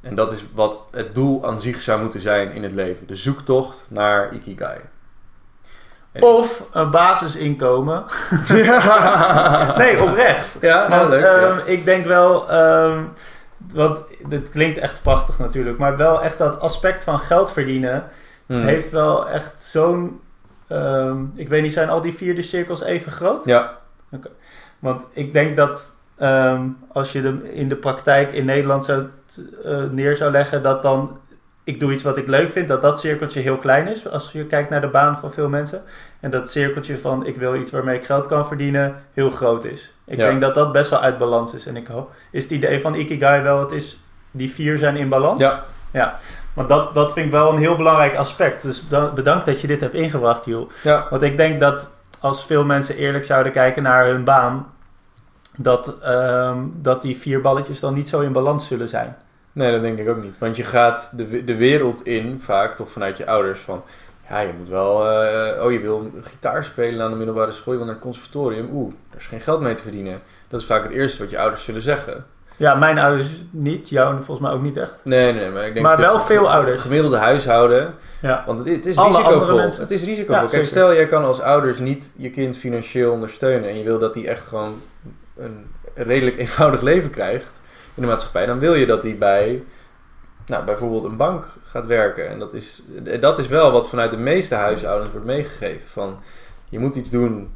En dat is wat het doel aan zich zou moeten zijn in het leven. De zoektocht naar ikigai. En- Of een basisinkomen. nee, oprecht. Ja, nou, Want leuk. ehm, ja. ik denk wel, ehm, want dit klinkt echt prachtig natuurlijk, maar wel echt dat aspect van geld verdienen Hmm. heeft wel echt zo'n, ehm, ik weet niet, zijn al die vierde cirkels even groot? Ja, Want ik denk dat ehm, als je hem in de praktijk in Nederland zou, eh, neer zou leggen, dat dan ik doe iets wat ik leuk vind, dat dat cirkeltje heel klein is als je kijkt naar de baan van veel mensen. En dat cirkeltje van ik wil iets waarmee ik geld kan verdienen heel groot is. Ik Ja. denk dat dat best wel uit balans is. En ik hoop, is het idee van Ikigai wel, het is, die vier zijn in balans? ja. Ja, want dat, dat vind ik wel een heel belangrijk aspect. Dus da- bedankt dat je dit hebt ingebracht, Joel. ja. Want ik denk dat als veel mensen eerlijk zouden kijken naar hun baan, dat, ehm, dat die vier balletjes dan niet zo in balans zullen zijn. Nee, dat denk ik ook niet. Want je gaat de, de wereld in, vaak toch vanuit je ouders, van... Ja, je moet wel... eh, oh, je wil gitaar spelen aan de middelbare school, je wil naar het conservatorium. Oeh, daar is geen geld mee te verdienen. Dat is vaak het eerste wat je ouders zullen zeggen. Ja, mijn ouders niet, jou volgens mij ook niet echt. Nee, nee, maar ik denk... Maar wel veel ouders. Gemiddelde huishouden... Ja, Want het, het is Alle risicovol. Het is risicovol. Ja, Kijk, stel jij kan als ouders niet je kind financieel ondersteunen... en je wil dat hij echt gewoon een redelijk eenvoudig leven krijgt in de maatschappij... dan wil je dat hij bij... Nou, bijvoorbeeld een bank gaat werken. En dat is, dat is wel wat vanuit de meeste huishoudens wordt meegegeven. Van, je moet iets doen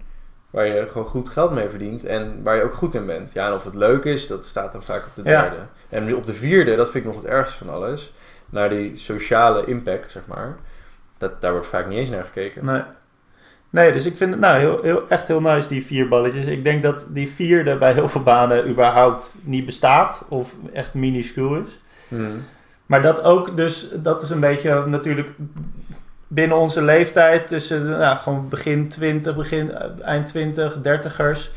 waar je gewoon goed geld mee verdient en waar je ook goed in bent. Ja, en of het leuk is, dat staat dan vaak op de Ja. derde. En op de vierde, dat vind ik nog het ergste van alles, naar die sociale impact, zeg maar. Dat, daar wordt vaak niet eens naar gekeken. nee. Nee, dus ik vind het nou heel, heel, echt heel nice, die vier balletjes. Ik denk dat die vierde bij heel veel banen überhaupt niet bestaat of echt minuscuul is. Hmm. Maar dat ook, dus dat is een beetje natuurlijk binnen onze leeftijd, tussen nou, gewoon begin 20, begin, eh, eind 20, dertigers,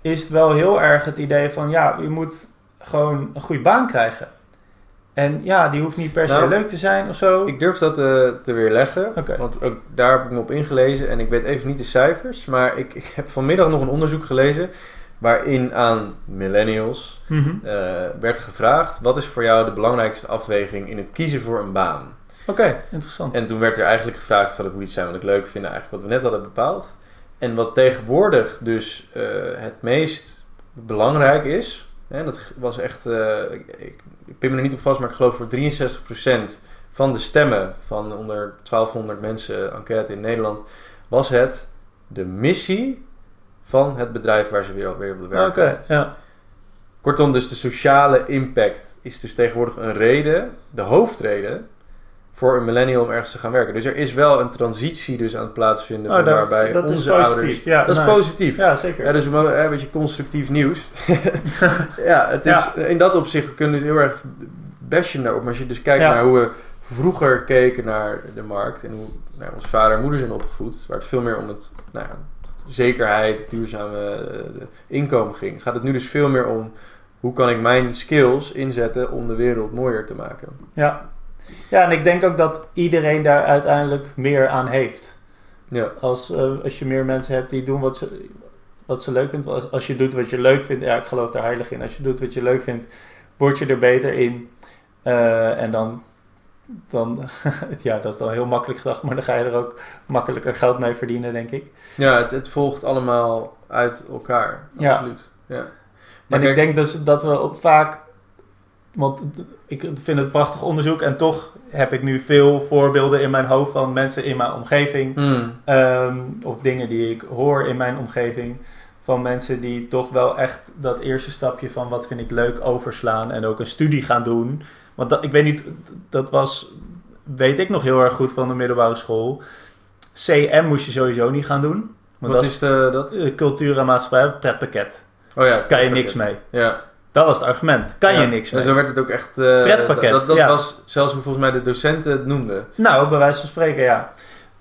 is het wel heel erg het idee van ja, je moet gewoon een goede baan krijgen. En ja, die hoeft niet per se Nou, leuk te zijn of zo. Ik durf dat eh, te weerleggen, want ook daar heb ik me op ingelezen en ik weet even niet de cijfers, maar ik, ik heb vanmiddag nog een onderzoek gelezen waarin aan millennials Mhm. eh, werd gevraagd: wat is voor jou de belangrijkste afweging in het kiezen voor een baan? Oké, interessant. En toen werd er eigenlijk gevraagd: van het moet iets zijn wat ik leuk vind, eigenlijk wat we net hadden bepaald. En wat tegenwoordig dus eh, het meest belangrijk is, hè, dat was echt, eh, ik, ik, ik pin me er niet op vast, maar ik geloof voor 63% van de stemmen van onder 1200 mensen enquête in Nederland, was het de missie van het bedrijf waar ze weer, weer willen Oké, werken. ja. Kortom, dus de sociale impact is dus tegenwoordig een reden, de hoofdreden, voor een millennial om ergens te gaan werken. Dus er is wel een transitie dus aan het plaatsvinden Oh, van daar- waarbij dat is onze positief. ouders... Ja, dat is positief. Ja, zeker. Ja, dus een beetje constructief nieuws. ja, het is, in dat opzicht we kunnen we heel erg bashen daarop. Maar als je dus kijkt Ja. naar hoe we vroeger keken naar de markt en hoe nou, onze vader en moeder zijn opgevoed, waar het veel meer om het nou, zekerheid, duurzame eh, inkomen ging, gaat het nu dus veel meer om hoe kan ik mijn skills inzetten om de wereld mooier te maken. Ja. Ja, en ik denk ook dat iedereen daar uiteindelijk meer aan heeft. Ja, Als, eh, als je meer mensen hebt die doen wat ze, wat ze leuk vindt. Als, als je doet wat je leuk vindt, ja, ik geloof daar heilig in. Als je doet wat je leuk vindt, word je er beter in. Eh, en dan, dan ja, dat is dan heel makkelijk gedacht, maar dan ga je er ook makkelijker geld mee verdienen, denk ik. ja het, het volgt allemaal uit elkaar. Absoluut. Ja. Maar En kijk- ik denk dus dat we ook vaak want ik vind het prachtig onderzoek en toch heb ik nu veel voorbeelden in mijn hoofd van mensen in mijn omgeving. Hmm. ehm, of dingen die ik hoor in mijn omgeving. Van mensen die toch wel echt dat eerste stapje van wat vind ik leuk overslaan. En ook een studie gaan doen. Want dat, ik weet niet, dat was, weet ik nog heel erg goed van de middelbare school. CM moest je sowieso niet gaan doen. Want Wat dat is de, dat? eh, cultuur en maatschappij, pretpakket. Oh ja. Kan je niks mee. Ja. Dat was het argument. Kan Ja. je niks En mee. zo werd het ook echt... eh, Pretpakket, Dat, dat ja. was zelfs hoe volgens mij de docenten het noemden. Nou, bij wijze van spreken, ja.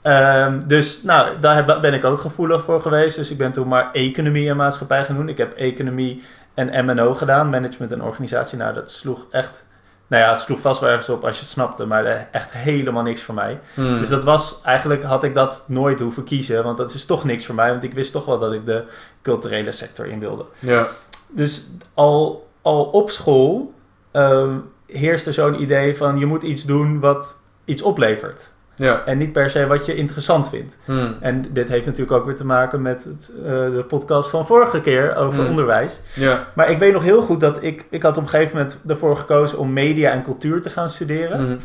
Ehm, dus nou, daar ben ik ook gevoelig voor geweest. Dus ik ben toen maar economie en maatschappij gaan doen. Ik heb economie en MNO gedaan, management en organisatie. Nou, dat sloeg echt... Nou ja, het sloeg vast wel ergens op als je het snapte, maar eh, echt helemaal niks voor mij. Hmm. Dus dat was, eigenlijk had ik dat nooit hoeven kiezen, want dat is toch niks voor mij. Want ik wist toch wel dat ik de culturele sector in wilde. Ja. Dus al, al op school ehm heerste zo'n idee van je moet iets doen wat iets oplevert. Ja. En niet per se wat je interessant vindt. Hmm. En dit heeft natuurlijk ook weer te maken met het, eh, de podcast van vorige keer over Hmm. onderwijs. Ja. Maar ik weet nog heel goed dat ik, ik had op een gegeven moment ervoor gekozen om media en cultuur te gaan studeren. Hmm.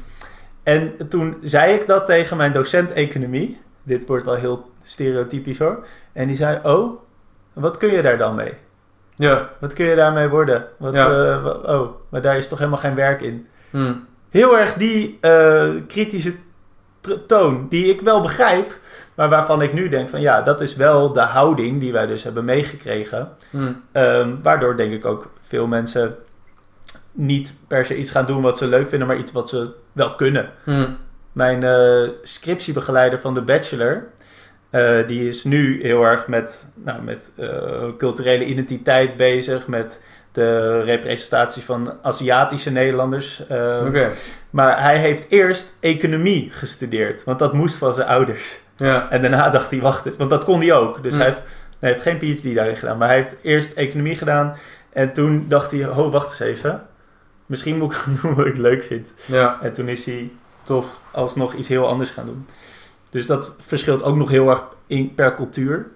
En toen zei ik dat tegen mijn docent economie. Dit wordt wel heel stereotypisch hoor. En die zei, oh, wat kun je daar dan mee? Ja. Wat kun je daarmee worden? Wat, Ja. eh, oh, maar daar is toch helemaal geen werk in. Hmm. Heel erg die eh, kritische toon, die ik wel begrijp, maar waarvan ik nu denk van ja, dat is wel de houding die wij dus hebben meegekregen. Hmm. Ehm, waardoor denk ik ook veel mensen niet per se iets gaan doen wat ze leuk vinden, maar iets wat ze wel kunnen. Hmm. Mijn eh, scriptiebegeleider van de bachelor, eh, die is nu heel erg met, nou, met eh, culturele identiteit bezig, met de representatie van Aziatische Nederlanders. Oké. Maar hij heeft eerst economie gestudeerd, want dat moest van zijn ouders. Ja. En daarna dacht hij, wacht eens, want dat kon hij ook. Dus Hmm. hij, heeft, hij heeft geen PhD daarin gedaan, maar hij heeft eerst economie gedaan. En toen dacht hij, oh, wacht eens even. Misschien moet ik gaan doen wat ik leuk vind. Ja. En toen is hij Tof. alsnog iets heel anders gaan doen. Dus dat verschilt ook nog heel erg in, per cultuur.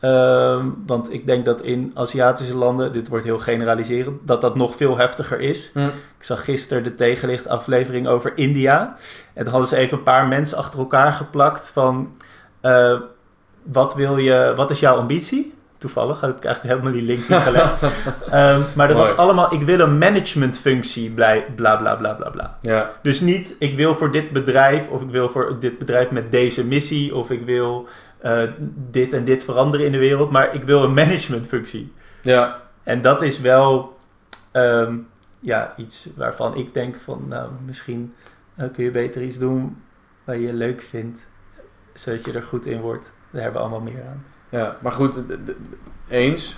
Ehm, want ik denk dat in Aziatische landen, dit wordt heel generaliserend, dat dat nog veel heftiger is. Ik zag gisteren de tegenlicht aflevering over India. En toen hadden ze even een paar mensen achter elkaar geplakt van... eh, wat, wil je, wat is jouw ambitie? Toevallig heb ik eigenlijk helemaal die link niet gelegd. Ehm, maar dat Mooi. was allemaal, ik wil een managementfunctie, blij- bla bla bla bla bla. Ja. Dus niet, ik wil voor dit bedrijf, of ik wil voor dit bedrijf met deze missie, of ik wil eh, dit en dit veranderen in de wereld, maar ik wil een managementfunctie. Ja. En dat is wel ehm, ja, iets waarvan ik denk van, nou, misschien eh, kun je beter iets doen wat je leuk vindt, zodat je er goed in wordt. Daar hebben we allemaal meer aan. Ja. Maar goed, eens.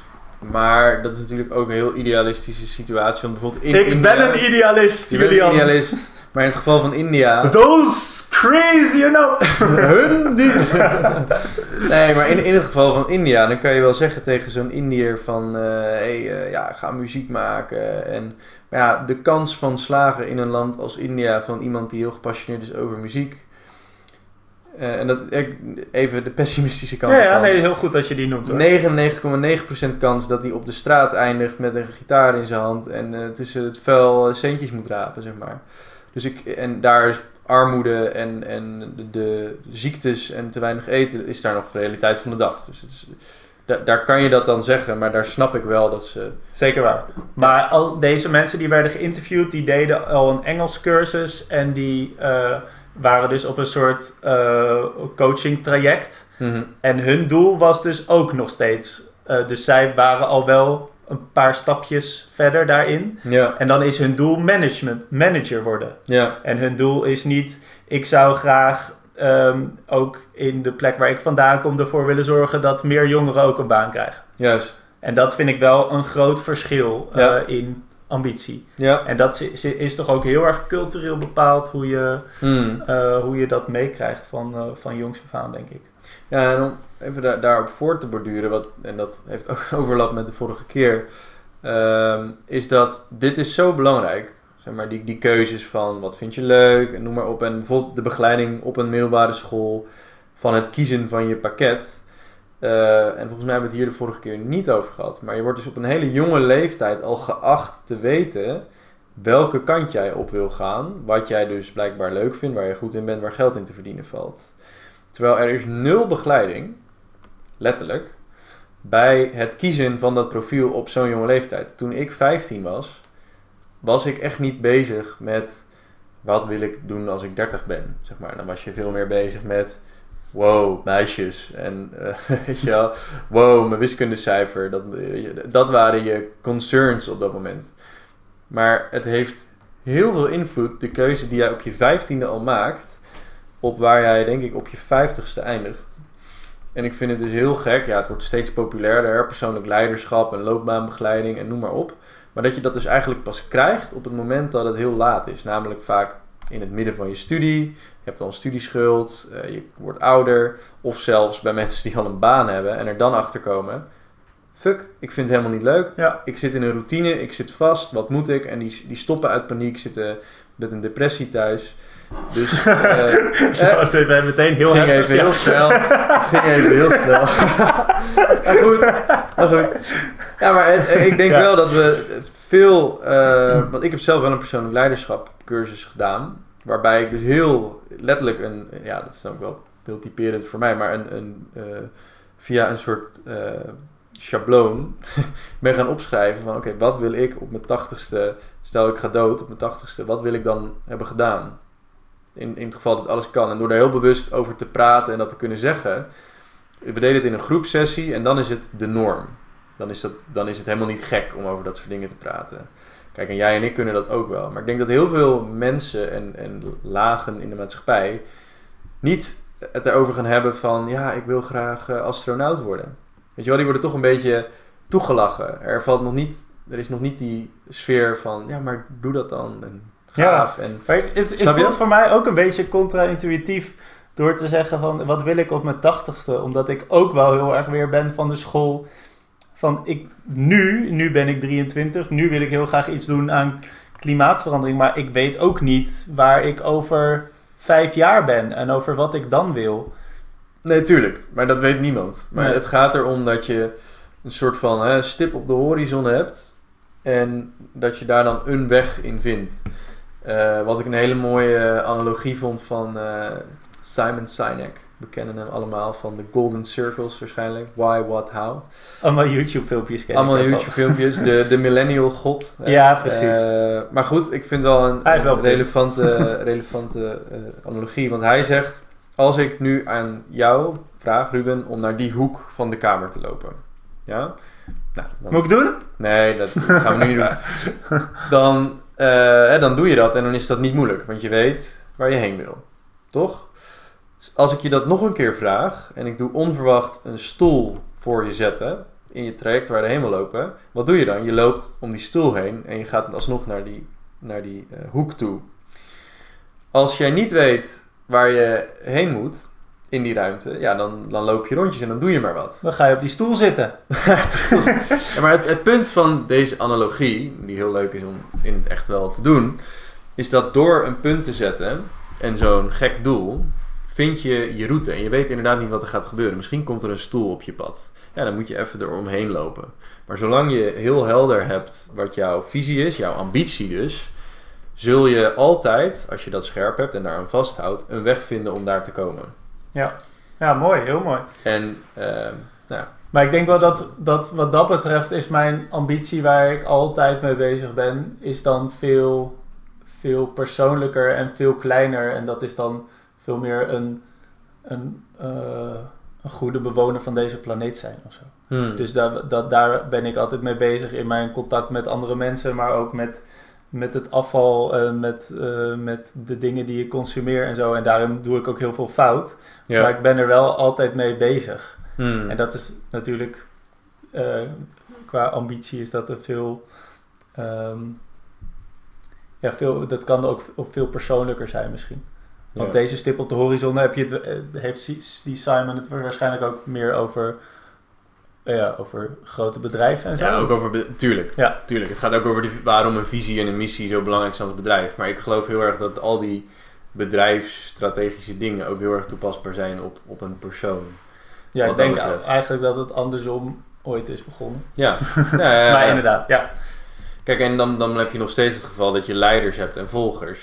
Maar dat is natuurlijk ook een heel idealistische situatie. Want bijvoorbeeld in ik India... ben een idealist, Je bent een idealist. Maar in het geval van India... Those crazy, you know. Hun die... nee, maar in, in het geval van India, dan kan je wel zeggen tegen zo'n Indiër van... eh hey, eh, ja, ga muziek maken. En maar ja, de kans van slagen in een land als India van iemand die heel gepassioneerd is over muziek... eh, en dat, even de pessimistische kant Ja, ja, nee, heel goed dat je die noemt. hoor. 99,9% kans dat hij op de straat eindigt met een gitaar in zijn hand en eh, tussen het vuil eh, centjes moet rapen, zeg maar. Dus ik, en daar is armoede en, en de, de ziektes en te weinig eten, is daar nog de realiteit van de dag. Dus het is, da- daar kan je dat dan zeggen, maar daar snap ik wel dat ze... Zeker waar. Maar al deze mensen die werden geïnterviewd, die deden al een Engels cursus en die waren dus op een soort eh, coaching traject. En hun doel was dus ook nog steeds. eh, dus zij waren al wel een paar stapjes verder daarin. Ja, En dan is hun doel management, manager worden. ja, En hun doel is niet, ik zou graag ehm, ook in de plek waar ik vandaan kom ervoor willen zorgen dat meer jongeren ook een baan krijgen. juist. En dat vind ik wel een groot verschil eh, in ambitie. Ja. En dat is, is toch ook heel erg cultureel bepaald hoe je, Hmm. eh, hoe je dat meekrijgt van, eh, van jongs af aan, denk ik. Ja, en om even daar, daarop voor te borduren, wat, en dat heeft ook overlap met de vorige keer, ehm, is dat dit is zo belangrijk. Zeg maar, die, die keuzes van wat vind je leuk en noem maar op. En bijvoorbeeld de begeleiding op een middelbare school van het kiezen van je pakket. Eh, en volgens mij hebben we het hier de vorige keer niet over gehad. Maar je wordt dus op een hele jonge leeftijd al geacht te weten welke kant jij op wil gaan. Wat jij dus blijkbaar leuk vindt, waar je goed in bent, waar geld in te verdienen valt. Terwijl er is nul begeleiding, letterlijk, bij het kiezen van dat profiel op zo'n jonge leeftijd. Toen ik 15 was, was ik echt niet bezig met wat wil ik doen als ik 30 ben. Zeg maar. Dan was je veel meer bezig met wow, meisjes. En eh, weet je wel, wow, mijn wiskundecijfer. Dat, dat waren je concerns op dat moment. Maar het heeft heel veel invloed, de keuze die jij op je vijftiende al maakt, op waar jij denk ik op je vijftigste eindigt. En ik vind het dus heel gek, ja, het wordt steeds populairder, persoonlijk leiderschap en loopbaanbegeleiding en noem maar op. Maar dat je dat dus eigenlijk pas krijgt op het moment dat het heel laat is. Namelijk vaak in het midden van je studie. Je hebt al een studieschuld, eh, je wordt ouder. Of zelfs bij mensen die al een baan hebben en er dan achter komen. Fuck, ik vind het helemaal niet leuk. Ja. Ik zit in een routine, ik zit vast, wat moet ik? En die, die stoppen uit paniek, zitten met een depressie thuis. Dus was even meteen heel ging even heel snel. Het ging even heel snel. maar goed, maar goed. Ja, maar het- ik denk Ja. wel dat we veel... want ik heb zelf wel een persoonlijk leiderschap cursus gedaan. Waarbij ik dus heel letterlijk een... Ja, dat is dan ook wel heel typerend voor mij. Maar een, een, eh, via een soort eh, schabloon ben gaan opschrijven van... Oké, wat wil ik op mijn tachtigste... Stel ik ga dood op mijn tachtigste. Wat wil ik dan hebben gedaan? In, in het geval dat alles kan. En door daar heel bewust over te praten en dat te kunnen zeggen. We deden het in een groepsessie en dan is het de norm. Dan is, dat, dan is het helemaal niet gek om over dat soort dingen te praten. Kijk, en jij en ik kunnen dat ook wel. Maar ik denk dat heel veel mensen en, en lagen in de maatschappij niet het erover gaan hebben van... Ja, ik wil graag eh, astronaut worden. Weet je wel, die worden toch een beetje toegelachen. Er, valt nog niet, er is nog niet die sfeer van... Ja, maar doe dat dan. En gaaf. En, Maar het, het, voelt voor mij ook een beetje contra-intuïtief door te zeggen van wat wil ik op mijn tachtigste? Omdat ik ook wel heel erg weer ben van de school van ik nu, nu ben ik 23, nu wil ik heel graag iets doen aan klimaatverandering, maar ik weet ook niet waar ik over vijf jaar ben en over wat ik dan wil. Nee, tuurlijk. Maar dat weet niemand. Maar Nee. het gaat erom dat je een soort van hè, stip op de horizon hebt. En dat je daar dan een weg in vindt. Eh, wat ik een hele mooie analogie vond van eh, Simon Sinek. We kennen hem allemaal van de Golden Circles waarschijnlijk. Why, what, how. Allemaal YouTube filmpjes kennen. Allemaal YouTube filmpjes. De, de millennial god. Ja, precies. Eh, maar goed, ik vind wel een, wel een relevante, relevante eh, analogie. Want hij zegt, als ik nu aan jou vraag, Ruben, om naar die hoek van de kamer te lopen. Ja? Nou, dan, Moet ik doen? nee, dat gaan we nu niet doen. Dan, eh, hè, dan doe je dat en dan is dat niet moeilijk. Want je weet waar je heen wil. Toch? Als ik je dat nog een keer vraag en ik doe onverwacht een stoel voor je zetten in je traject waar je heen wil lopen, wat doe je dan? Je loopt om die stoel heen en je gaat alsnog naar die, naar die eh, hoek toe. Als jij niet weet waar je heen moet in die ruimte, ja, dan, dan loop je rondjes en dan doe je maar wat. Dan ga je op die stoel zitten. Ja, maar het, het punt van deze analogie, die heel leuk is om in het echt wel te doen, is dat door een punt te zetten en zo'n gek doel, vind je je route. En je weet inderdaad niet wat er gaat gebeuren. Misschien komt er een stoel op je pad. Ja, dan moet je even eromheen lopen. Maar zolang je heel helder hebt wat jouw visie is, jouw ambitie dus, zul je altijd, als je dat scherp hebt en daaraan vasthoudt, een weg vinden om daar te komen. Ja. ja, mooi, heel mooi. En ehm, nou, Maar ik denk wel dat, dat wat dat betreft is mijn ambitie waar ik altijd mee bezig ben, is dan veel, veel persoonlijker en veel kleiner. En dat is dan veel meer een, een, eh, een goede bewoner van deze planeet zijn of zo. hmm. Dus dat, daar ben ik altijd mee bezig in mijn contact met andere mensen, maar ook met, met het afval en met, eh, met de dingen die ik consumeer en zo. En daarom doe ik ook heel veel fout. ja. Maar ik ben er wel altijd mee bezig. Hmm. En dat is natuurlijk, eh, qua ambitie is dat een veel, ehm, ja, veel, dat kan ook ook veel persoonlijker zijn misschien. Want Ja. deze stip op de horizon heb je het, eh, heeft die Simon het waarschijnlijk ook meer over, eh, ja, over grote bedrijven en zo. Ja, ook over... Tuurlijk. Ja. Tuurlijk. Het gaat ook over die, waarom een visie en een missie zo belangrijk zijn als bedrijf. Maar ik geloof heel erg dat al die bedrijfsstrategische dingen ook heel erg toepasbaar zijn op, op een persoon. ja, ik denk betreft. eigenlijk dat het andersom ooit is begonnen. Ja, ja. maar inderdaad, ja. Kijk, en dan, dan heb je nog steeds het geval dat je leiders hebt en volgers.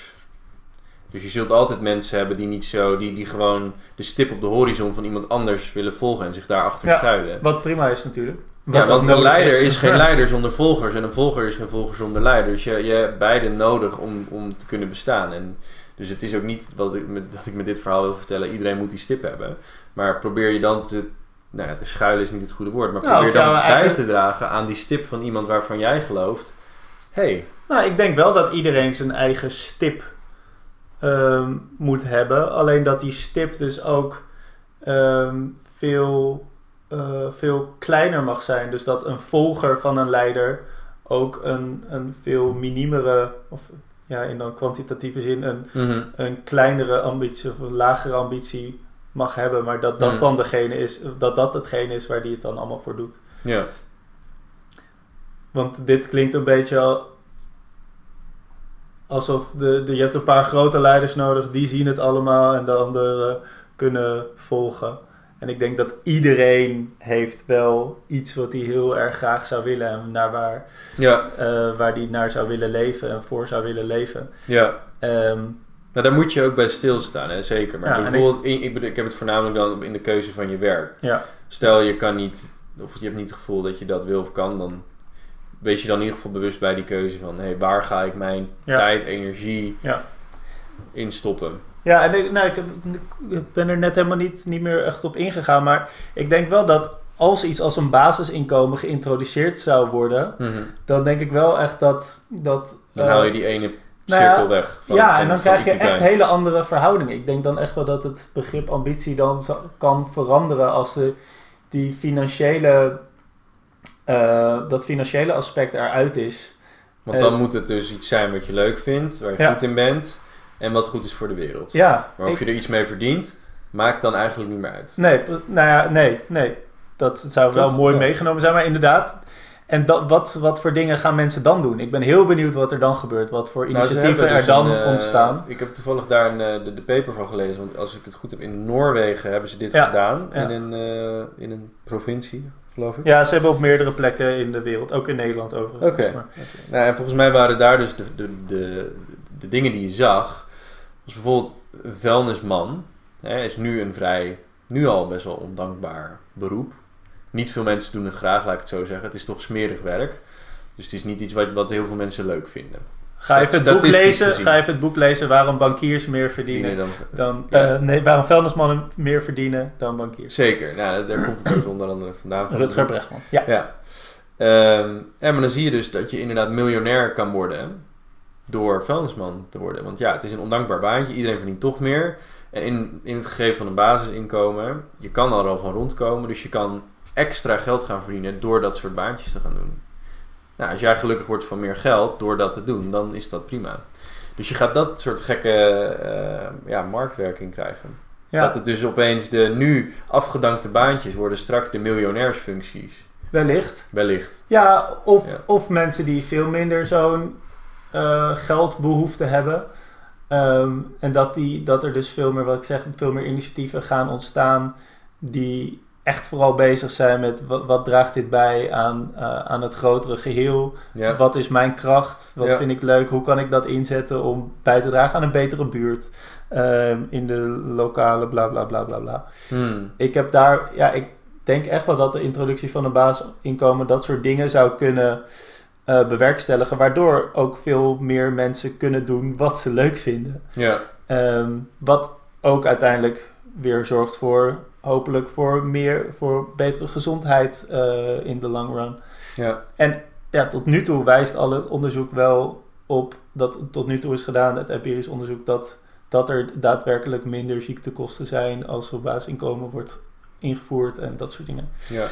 Dus je zult altijd mensen hebben die niet zo, die, die gewoon de stip op de horizon van iemand anders willen volgen en zich daarachter Ja. schuilen. Wat prima is natuurlijk. Ja, Wat want een leider is. geen leider zonder volgers en een volger is geen volger zonder leider. Dus je, je hebt beide nodig om, om te kunnen bestaan. En dus het is ook niet wat ik met, dat ik met dit verhaal wil vertellen, iedereen moet die stip hebben. Maar probeer je dan te, nou ja, te schuilen is niet het goede woord, maar probeer dan bij te dragen aan die stip van iemand waarvan jij gelooft. hey, Nou, ik denk wel dat iedereen zijn eigen stip ehm, moet hebben. Alleen dat die stip dus ook ehm, veel, eh, veel kleiner mag zijn. Dus dat een volger van een leider ook een, een veel minimere, of ja, in dan kwantitatieve zin, een, een kleinere ambitie of een lagere ambitie mag hebben. Maar dat dat Hmm. dan degene is, dat dat hetgene is waar die het dan allemaal voor doet. ja. Want dit klinkt een beetje al- alsof de, de, je hebt een paar grote leiders nodig, die zien het allemaal en de anderen kunnen volgen. En ik denk dat iedereen heeft wel iets wat hij heel erg graag zou willen en naar waar, Ja, eh, waar die naar zou willen leven en voor zou willen leven. ja. Ehm, Nou, daar moet je ook bij stilstaan, hè? zeker. Maar Ja, bijvoorbeeld, ik... Ik, ik heb het voornamelijk dan in de keuze van je werk. ja, Stel je kan niet, of je hebt niet het gevoel dat je dat wil of kan, dan wees je dan in ieder geval bewust bij die keuze van, hé, waar ga ik mijn Ja. tijd, energie Ja. in stoppen? Ja, en ik, nou, ik, ben er net helemaal niet, niet meer echt op ingegaan. Maar ik denk wel dat als iets als een basisinkomen geïntroduceerd zou worden, dan denk ik wel echt dat. dat Dan eh, haal je die ene nou ja, cirkel weg. Van ja, van- en dan krijg je echt hele andere verhoudingen. Ik denk dan echt wel dat het begrip ambitie dan zo- kan veranderen als de, die financiële, eh, dat financiële aspect eruit is. Want eh, dan moet het dus iets zijn wat je leuk vindt, waar je Ja. goed in bent en wat goed is voor de wereld. Ja, Maar of ik- je er iets mee verdient, maakt dan eigenlijk niet meer uit. Nee, nou ja, nee, nee. Dat zou wel mooi Ja. meegenomen zijn, maar inderdaad. En dat, wat, wat voor dingen gaan mensen dan doen? Ik ben heel benieuwd wat er dan gebeurt. Wat voor Nou, initiatieven hebben er dus dan een, eh, ontstaan. Ik heb toevallig daar een, eh, de, de paper van gelezen. Want als ik het goed heb, in Noorwegen hebben ze dit Ja, gedaan. In, een, eh, in een provincie, geloof ik. Ja, ze hebben op meerdere plekken in de wereld, ook in Nederland overigens. Oké. maar- Nou, en volgens mij waren daar dus de, de, de, de dingen die je zag. Was bijvoorbeeld een vuilnisman. Hè, is nu een vrij, nu al best wel ondankbaar beroep. Niet veel mensen doen het graag, laat ik het zo zeggen. Het is toch smerig werk. Dus het is niet iets wat, wat heel veel mensen leuk vinden. Ga even het boek lezen, ga even het boek lezen waarom bankiers meer verdienen Dan, dan... Ja. eh, nee, waarom vuilnismannen meer verdienen dan bankiers. zeker, nou, daar komt het ook onder andere vandaan. van. Rutger Bregman. Ja. Ja. Ehm, ja, maar dan zie je dus dat je inderdaad miljonair kan worden door vuilnisman te worden. Want ja, het is een ondankbaar baantje. Iedereen verdient toch meer. En in, in het gegeven van een basisinkomen, je kan er al van rondkomen. Dus je kan extra geld gaan verdienen door dat soort baantjes te gaan doen. Nou, als jij gelukkig wordt van meer geld door dat te doen, dan is dat prima. Dus je gaat dat soort gekke eh, ja, marktwerking krijgen. Ja, Dat het dus opeens de nu afgedankte baantjes worden straks de miljonairsfuncties. wellicht. Wellicht. Ja, of, Ja. of mensen die veel minder zo'n eh, geldbehoefte hebben. Ehm, en dat, die, dat er dus veel meer, wat ik zeg, veel meer initiatieven gaan ontstaan die echt vooral bezig zijn met wat, wat draagt dit bij aan, eh, aan het grotere geheel. Ja. Wat is mijn kracht? Wat Ja. vind ik leuk? Hoe kan ik dat inzetten om bij te dragen aan een betere buurt? Ehm, in de lokale bla bla bla bla bla Hmm. ik heb daar, ja, ik denk echt wel dat de introductie van een basisinkomen dat soort dingen zou kunnen eh, bewerkstelligen, waardoor ook veel meer mensen kunnen doen wat ze leuk vinden. Ja. Ehm, wat ook uiteindelijk weer zorgt voor, hopelijk voor meer, voor betere gezondheid eh, in de long run. Ja. En ja, tot nu toe wijst al het onderzoek wel op, dat tot nu toe is gedaan, het empirisch onderzoek, dat, dat er daadwerkelijk minder ziektekosten zijn als er basisinkomen wordt ingevoerd en dat soort dingen. ja.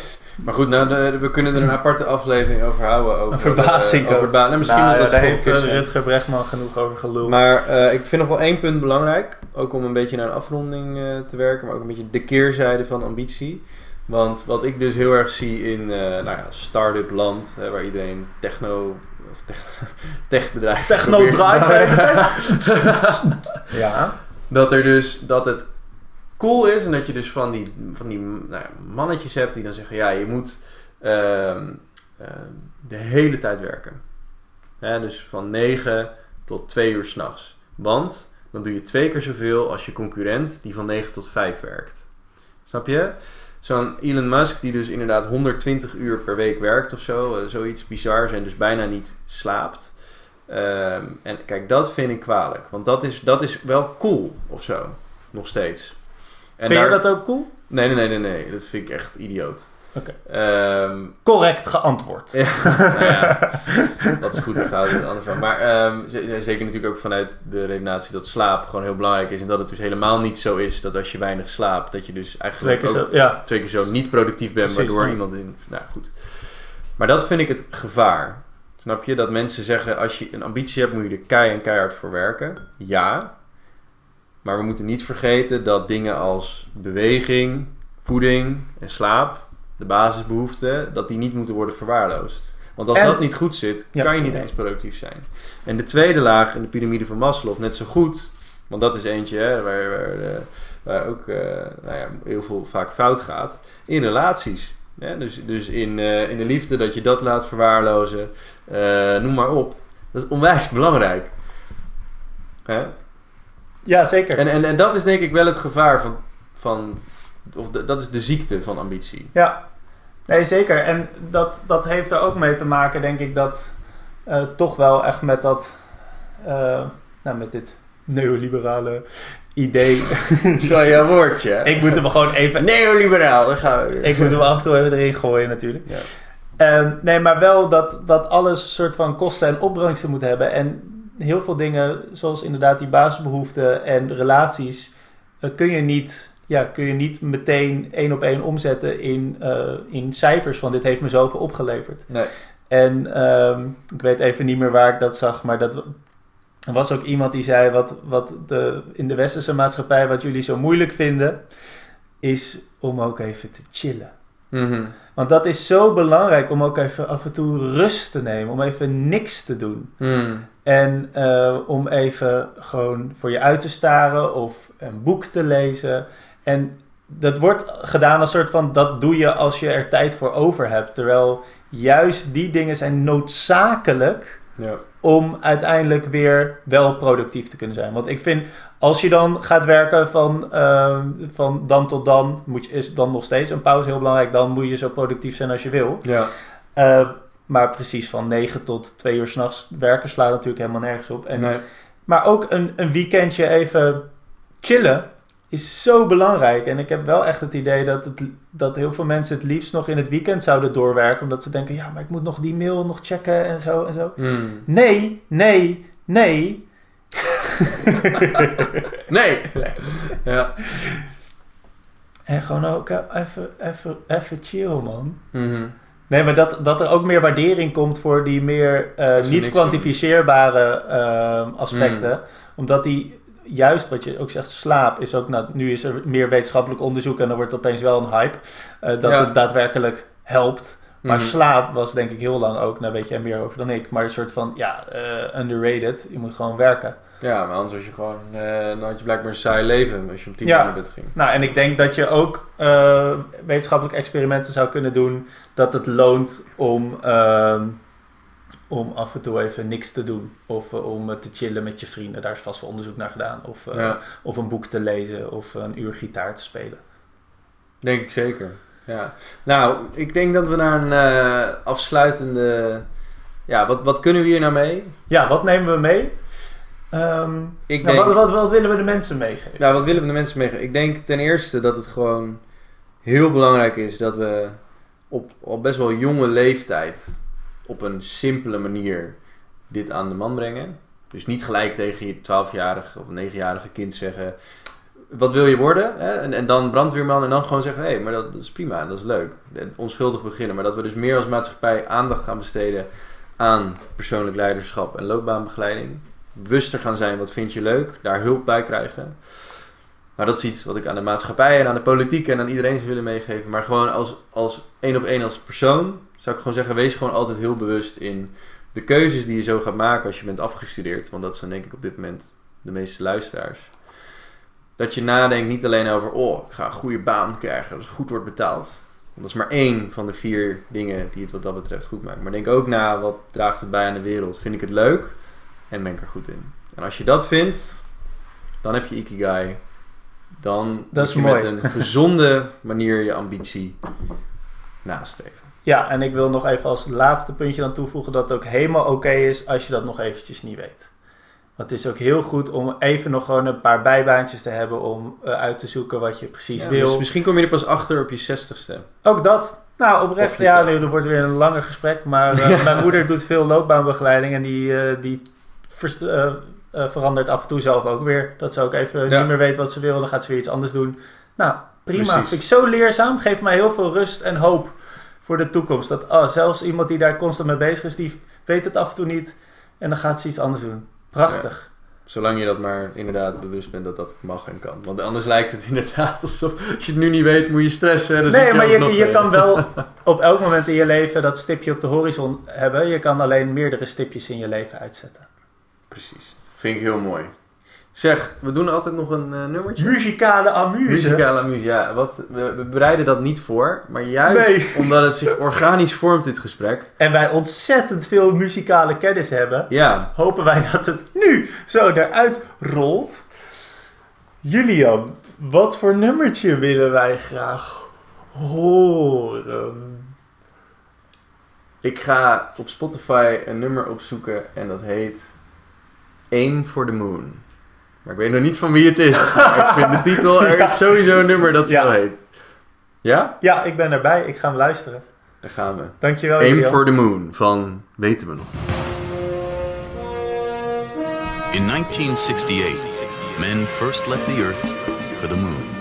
Maar goed, nou, de- we kunnen er een aparte aflevering over houden. Over, Over eh, basisinkomen. over ba- nou, misschien Nou, moet ja, dat heeft eh. Rutger Bregman genoeg over geluld. Maar eh, ik vind nog wel één punt belangrijk. Ook om een beetje naar een afronding eh, te werken. Maar ook een beetje de keerzijde van ambitie. Want wat ik dus heel erg zie in eh nou ja, start-up land. hè, waar iedereen techno... Of tech, techbedrijven Techno draait bouwen. ja. Dat er dus dat het cool is en dat je dus van die, van die nou ja, mannetjes hebt die dan zeggen: ja, je moet ehm, ehm, de hele tijd werken. Hè, dus van 9 tot 2 uur s'nachts. Want dan doe je twee keer zoveel als je concurrent die van 9 tot 5 werkt. Snap je? Zo'n Elon Musk die dus inderdaad 120 uur per week werkt of zo. eh, zoiets bizars en dus bijna niet slaapt. Ehm, en kijk, dat vind ik kwalijk. Want dat is, dat is wel cool of zo. Nog steeds. Vind daar- je dat ook cool? Nee, nee, nee, nee, nee. Dat vind ik echt idioot. Oké. Ehm, Correct geantwoord. ja, nou ja, dat is goed of fout, is een ander verhaal. Maar z- zeker natuurlijk ook vanuit de redenatie dat slaap gewoon heel belangrijk is. En dat het dus helemaal niet zo is dat als je weinig slaapt, dat je dus Twee eigenlijk keer ook zo, ja. twee keer zo niet productief bent, Precies, waardoor iemand in... Nou goed. Maar dat vind ik het gevaar. Snap je? Dat mensen zeggen, als je een ambitie hebt, moet je er kei en keihard voor werken. Ja. Maar we moeten niet vergeten dat dingen als beweging, voeding en slaap, de basisbehoeften, dat die niet moeten worden verwaarloosd. Want als En- dat niet goed zit, Ja, kan je niet eens productief zijn. En de tweede laag in de piramide van Maslow, net zo goed, want dat is eentje hè, waar, waar, eh, waar ook eh, nou ja, heel veel vaak fout gaat, in relaties. Dus, dus in, eh, in de liefde dat je dat laat verwaarlozen, noem maar op. Dat is onwijs belangrijk. Hè? Ja, zeker. En, en, en dat is denk ik wel het gevaar van, van of de- dat is de ziekte van ambitie. Ja, nee zeker. En dat, dat heeft er ook mee te maken, denk ik, dat eh, toch wel echt met dat, eh, nou met dit neoliberale idee. Zo jouw woordje. ik moet hem gewoon even, Neoliberaal, daar gaan we weer. ik moet hem af en toe even erin gooien natuurlijk. Ja. Ehm, nee, maar wel dat, dat alles soort van kosten en opbrengsten moet hebben. En heel veel dingen, zoals inderdaad die basisbehoeften en relaties, eh, kun, je niet, ja, kun je niet meteen één op één omzetten in, eh, in cijfers van dit heeft me zoveel opgeleverd. Nee. En ehm, ik weet even niet meer waar ik dat zag, maar dat er was ook iemand die zei wat, wat de, in de westerse maatschappij wat jullie zo moeilijk vinden, is om ook even te chillen. Mhm. Want dat is zo belangrijk om ook even af en toe rust te nemen, om even niks te doen. Mhm. En eh, om even gewoon voor je uit te staren of een boek te lezen. En dat wordt gedaan als soort van, dat doe je als je er tijd voor over hebt. Terwijl juist die dingen zijn noodzakelijk Ja. om uiteindelijk weer wel productief te kunnen zijn. Want ik vind, als je dan gaat werken van, eh, van dan tot dan, moet je, is dan nog steeds een pauze heel belangrijk. Dan moet je zo productief zijn als je wil. Ja. Eh, maar precies van 9 tot 2 uur s'nachts werken slaat natuurlijk helemaal nergens op. En, Nee. Maar ook een, een weekendje even chillen is zo belangrijk. En ik heb wel echt het idee dat, het, dat heel veel mensen het liefst nog in het weekend zouden doorwerken. Omdat ze denken, ja, maar ik moet nog die mail nog checken en zo en zo. Mhm. Nee, nee, nee. Nee. Ja. En gewoon ook even, even, even chill, man. Mhm. Nee, maar dat, dat er ook meer waardering komt voor die meer eh, niet kwantificeerbare ehm, aspecten. Mm. Omdat die, juist wat je ook zegt, slaap is ook, nou, nu is er meer wetenschappelijk onderzoek en dan wordt het opeens wel een hype. eh, dat Ja. het daadwerkelijk helpt. Maar Mhm. slaap was denk ik heel lang ook, nou weet jij meer over dan ik, maar een soort van, ja, eh, underrated. Je moet gewoon werken. Ja, maar anders was je gewoon, eh, dan had je blijkbaar een saai leven als je om tien Ja. uur naar bed ging. Nou, en ik denk dat je ook eh, wetenschappelijke experimenten zou kunnen doen. Dat het loont om, ehm, om af en toe even niks te doen. Of eh, om te chillen met je vrienden. Daar is vast wel onderzoek naar gedaan. Of, Ja. of een boek te lezen. Of een uur gitaar te spelen. Denk ik zeker. Ja. Nou, ik denk dat we naar een afsluitende. Ja, wat, wat kunnen we hier nou mee? Ja, wat nemen we mee? Ehm, Ik nou, denk, wat, wat, wat willen we de mensen meegeven? nou, wat willen we de mensen meegeven? Ik denk ten eerste dat het gewoon heel belangrijk is dat we op al best wel jonge leeftijd op een simpele manier dit aan de man brengen. Dus niet gelijk tegen je 12-jarige of 9-jarige kind zeggen: wat wil je worden? Hè? En, en dan brandweerman en dan gewoon zeggen: hé, hey, maar dat, dat is prima en dat is leuk. Onschuldig beginnen. Maar dat we dus meer als maatschappij aandacht gaan besteden aan persoonlijk leiderschap en loopbaanbegeleiding. Bewuster gaan zijn, wat vind je leuk? Daar hulp bij krijgen. Maar dat is iets wat ik aan de maatschappij en aan de politiek en aan iedereen zou willen meegeven. Maar gewoon als, als één op één als persoon zou ik gewoon zeggen: wees gewoon altijd heel bewust in de keuzes die je zo gaat maken als je bent afgestudeerd. Want dat zijn denk ik op dit moment de meeste luisteraars. Dat je nadenkt niet alleen over, oh, ik ga een goede baan krijgen, dat het goed wordt betaald. Dat is maar één van de vier dingen die het wat dat betreft goed maakt. Maar denk ook na, wat draagt het bij aan de wereld? Vind ik het leuk? En ben ik er goed in? En als je dat vindt, dan heb je Ikigai. Dan Dat is je mooi. met een gezonde manier je ambitie nastreven. Ja, en ik wil nog even als laatste puntje dan toevoegen dat het ook helemaal oké is als je dat nog eventjes niet weet. Want het is ook heel goed om even nog gewoon een paar bijbaantjes te hebben om eh, uit te zoeken wat je precies Ja, wil. dus misschien kom je er pas achter op je zestigste. Ook dat, nou oprecht, ja, taal. nu er wordt weer een langer gesprek, maar eh, mijn moeder doet veel loopbaanbegeleiding en die, eh, die eh, eh, verandert af en toe zelf ook weer. Dat ze ook even Ja. niet meer weet wat ze wil, dan gaat ze weer iets anders doen. Nou, prima. Precies. Vind ik zo leerzaam, geeft mij heel veel rust en hoop voor de toekomst. Dat oh, zelfs iemand die daar constant mee bezig is, die weet het af en toe niet en dan gaat ze iets anders doen. Prachtig. Zolang je dat maar inderdaad bewust bent dat dat mag en kan. Want anders lijkt het inderdaad alsof als je het nu niet weet, moet je stressen. en dan Nee, maar je, je mee. kan wel op elk moment in je leven dat stipje op de horizon hebben. Je kan alleen meerdere stipjes in je leven uitzetten. Precies. Vind ik heel mooi. Zeg, we doen altijd nog een eh, nummertje. Muzikale amuse. Muzikale amuse, ja. Wat, we, we bereiden dat niet voor. Maar juist Nee. omdat het zich organisch vormt, dit gesprek. En wij ontzettend veel muzikale kennis hebben, Ja, hopen wij dat het nu zo eruit rolt. Julian, wat voor nummertje willen wij graag horen? ik ga op Spotify een nummer opzoeken en dat heet Aim for the Moon. Maar ik weet nog niet van wie het is. Maar ik vind de titel, er Ja. is sowieso een nummer dat Ja. zo heet. Ja? Ja, ik ben erbij. Ik ga hem luisteren. Daar gaan we. Dankjewel, Aim for the Moon van Weten we nog. In 1968, men first left the Earth for the moon.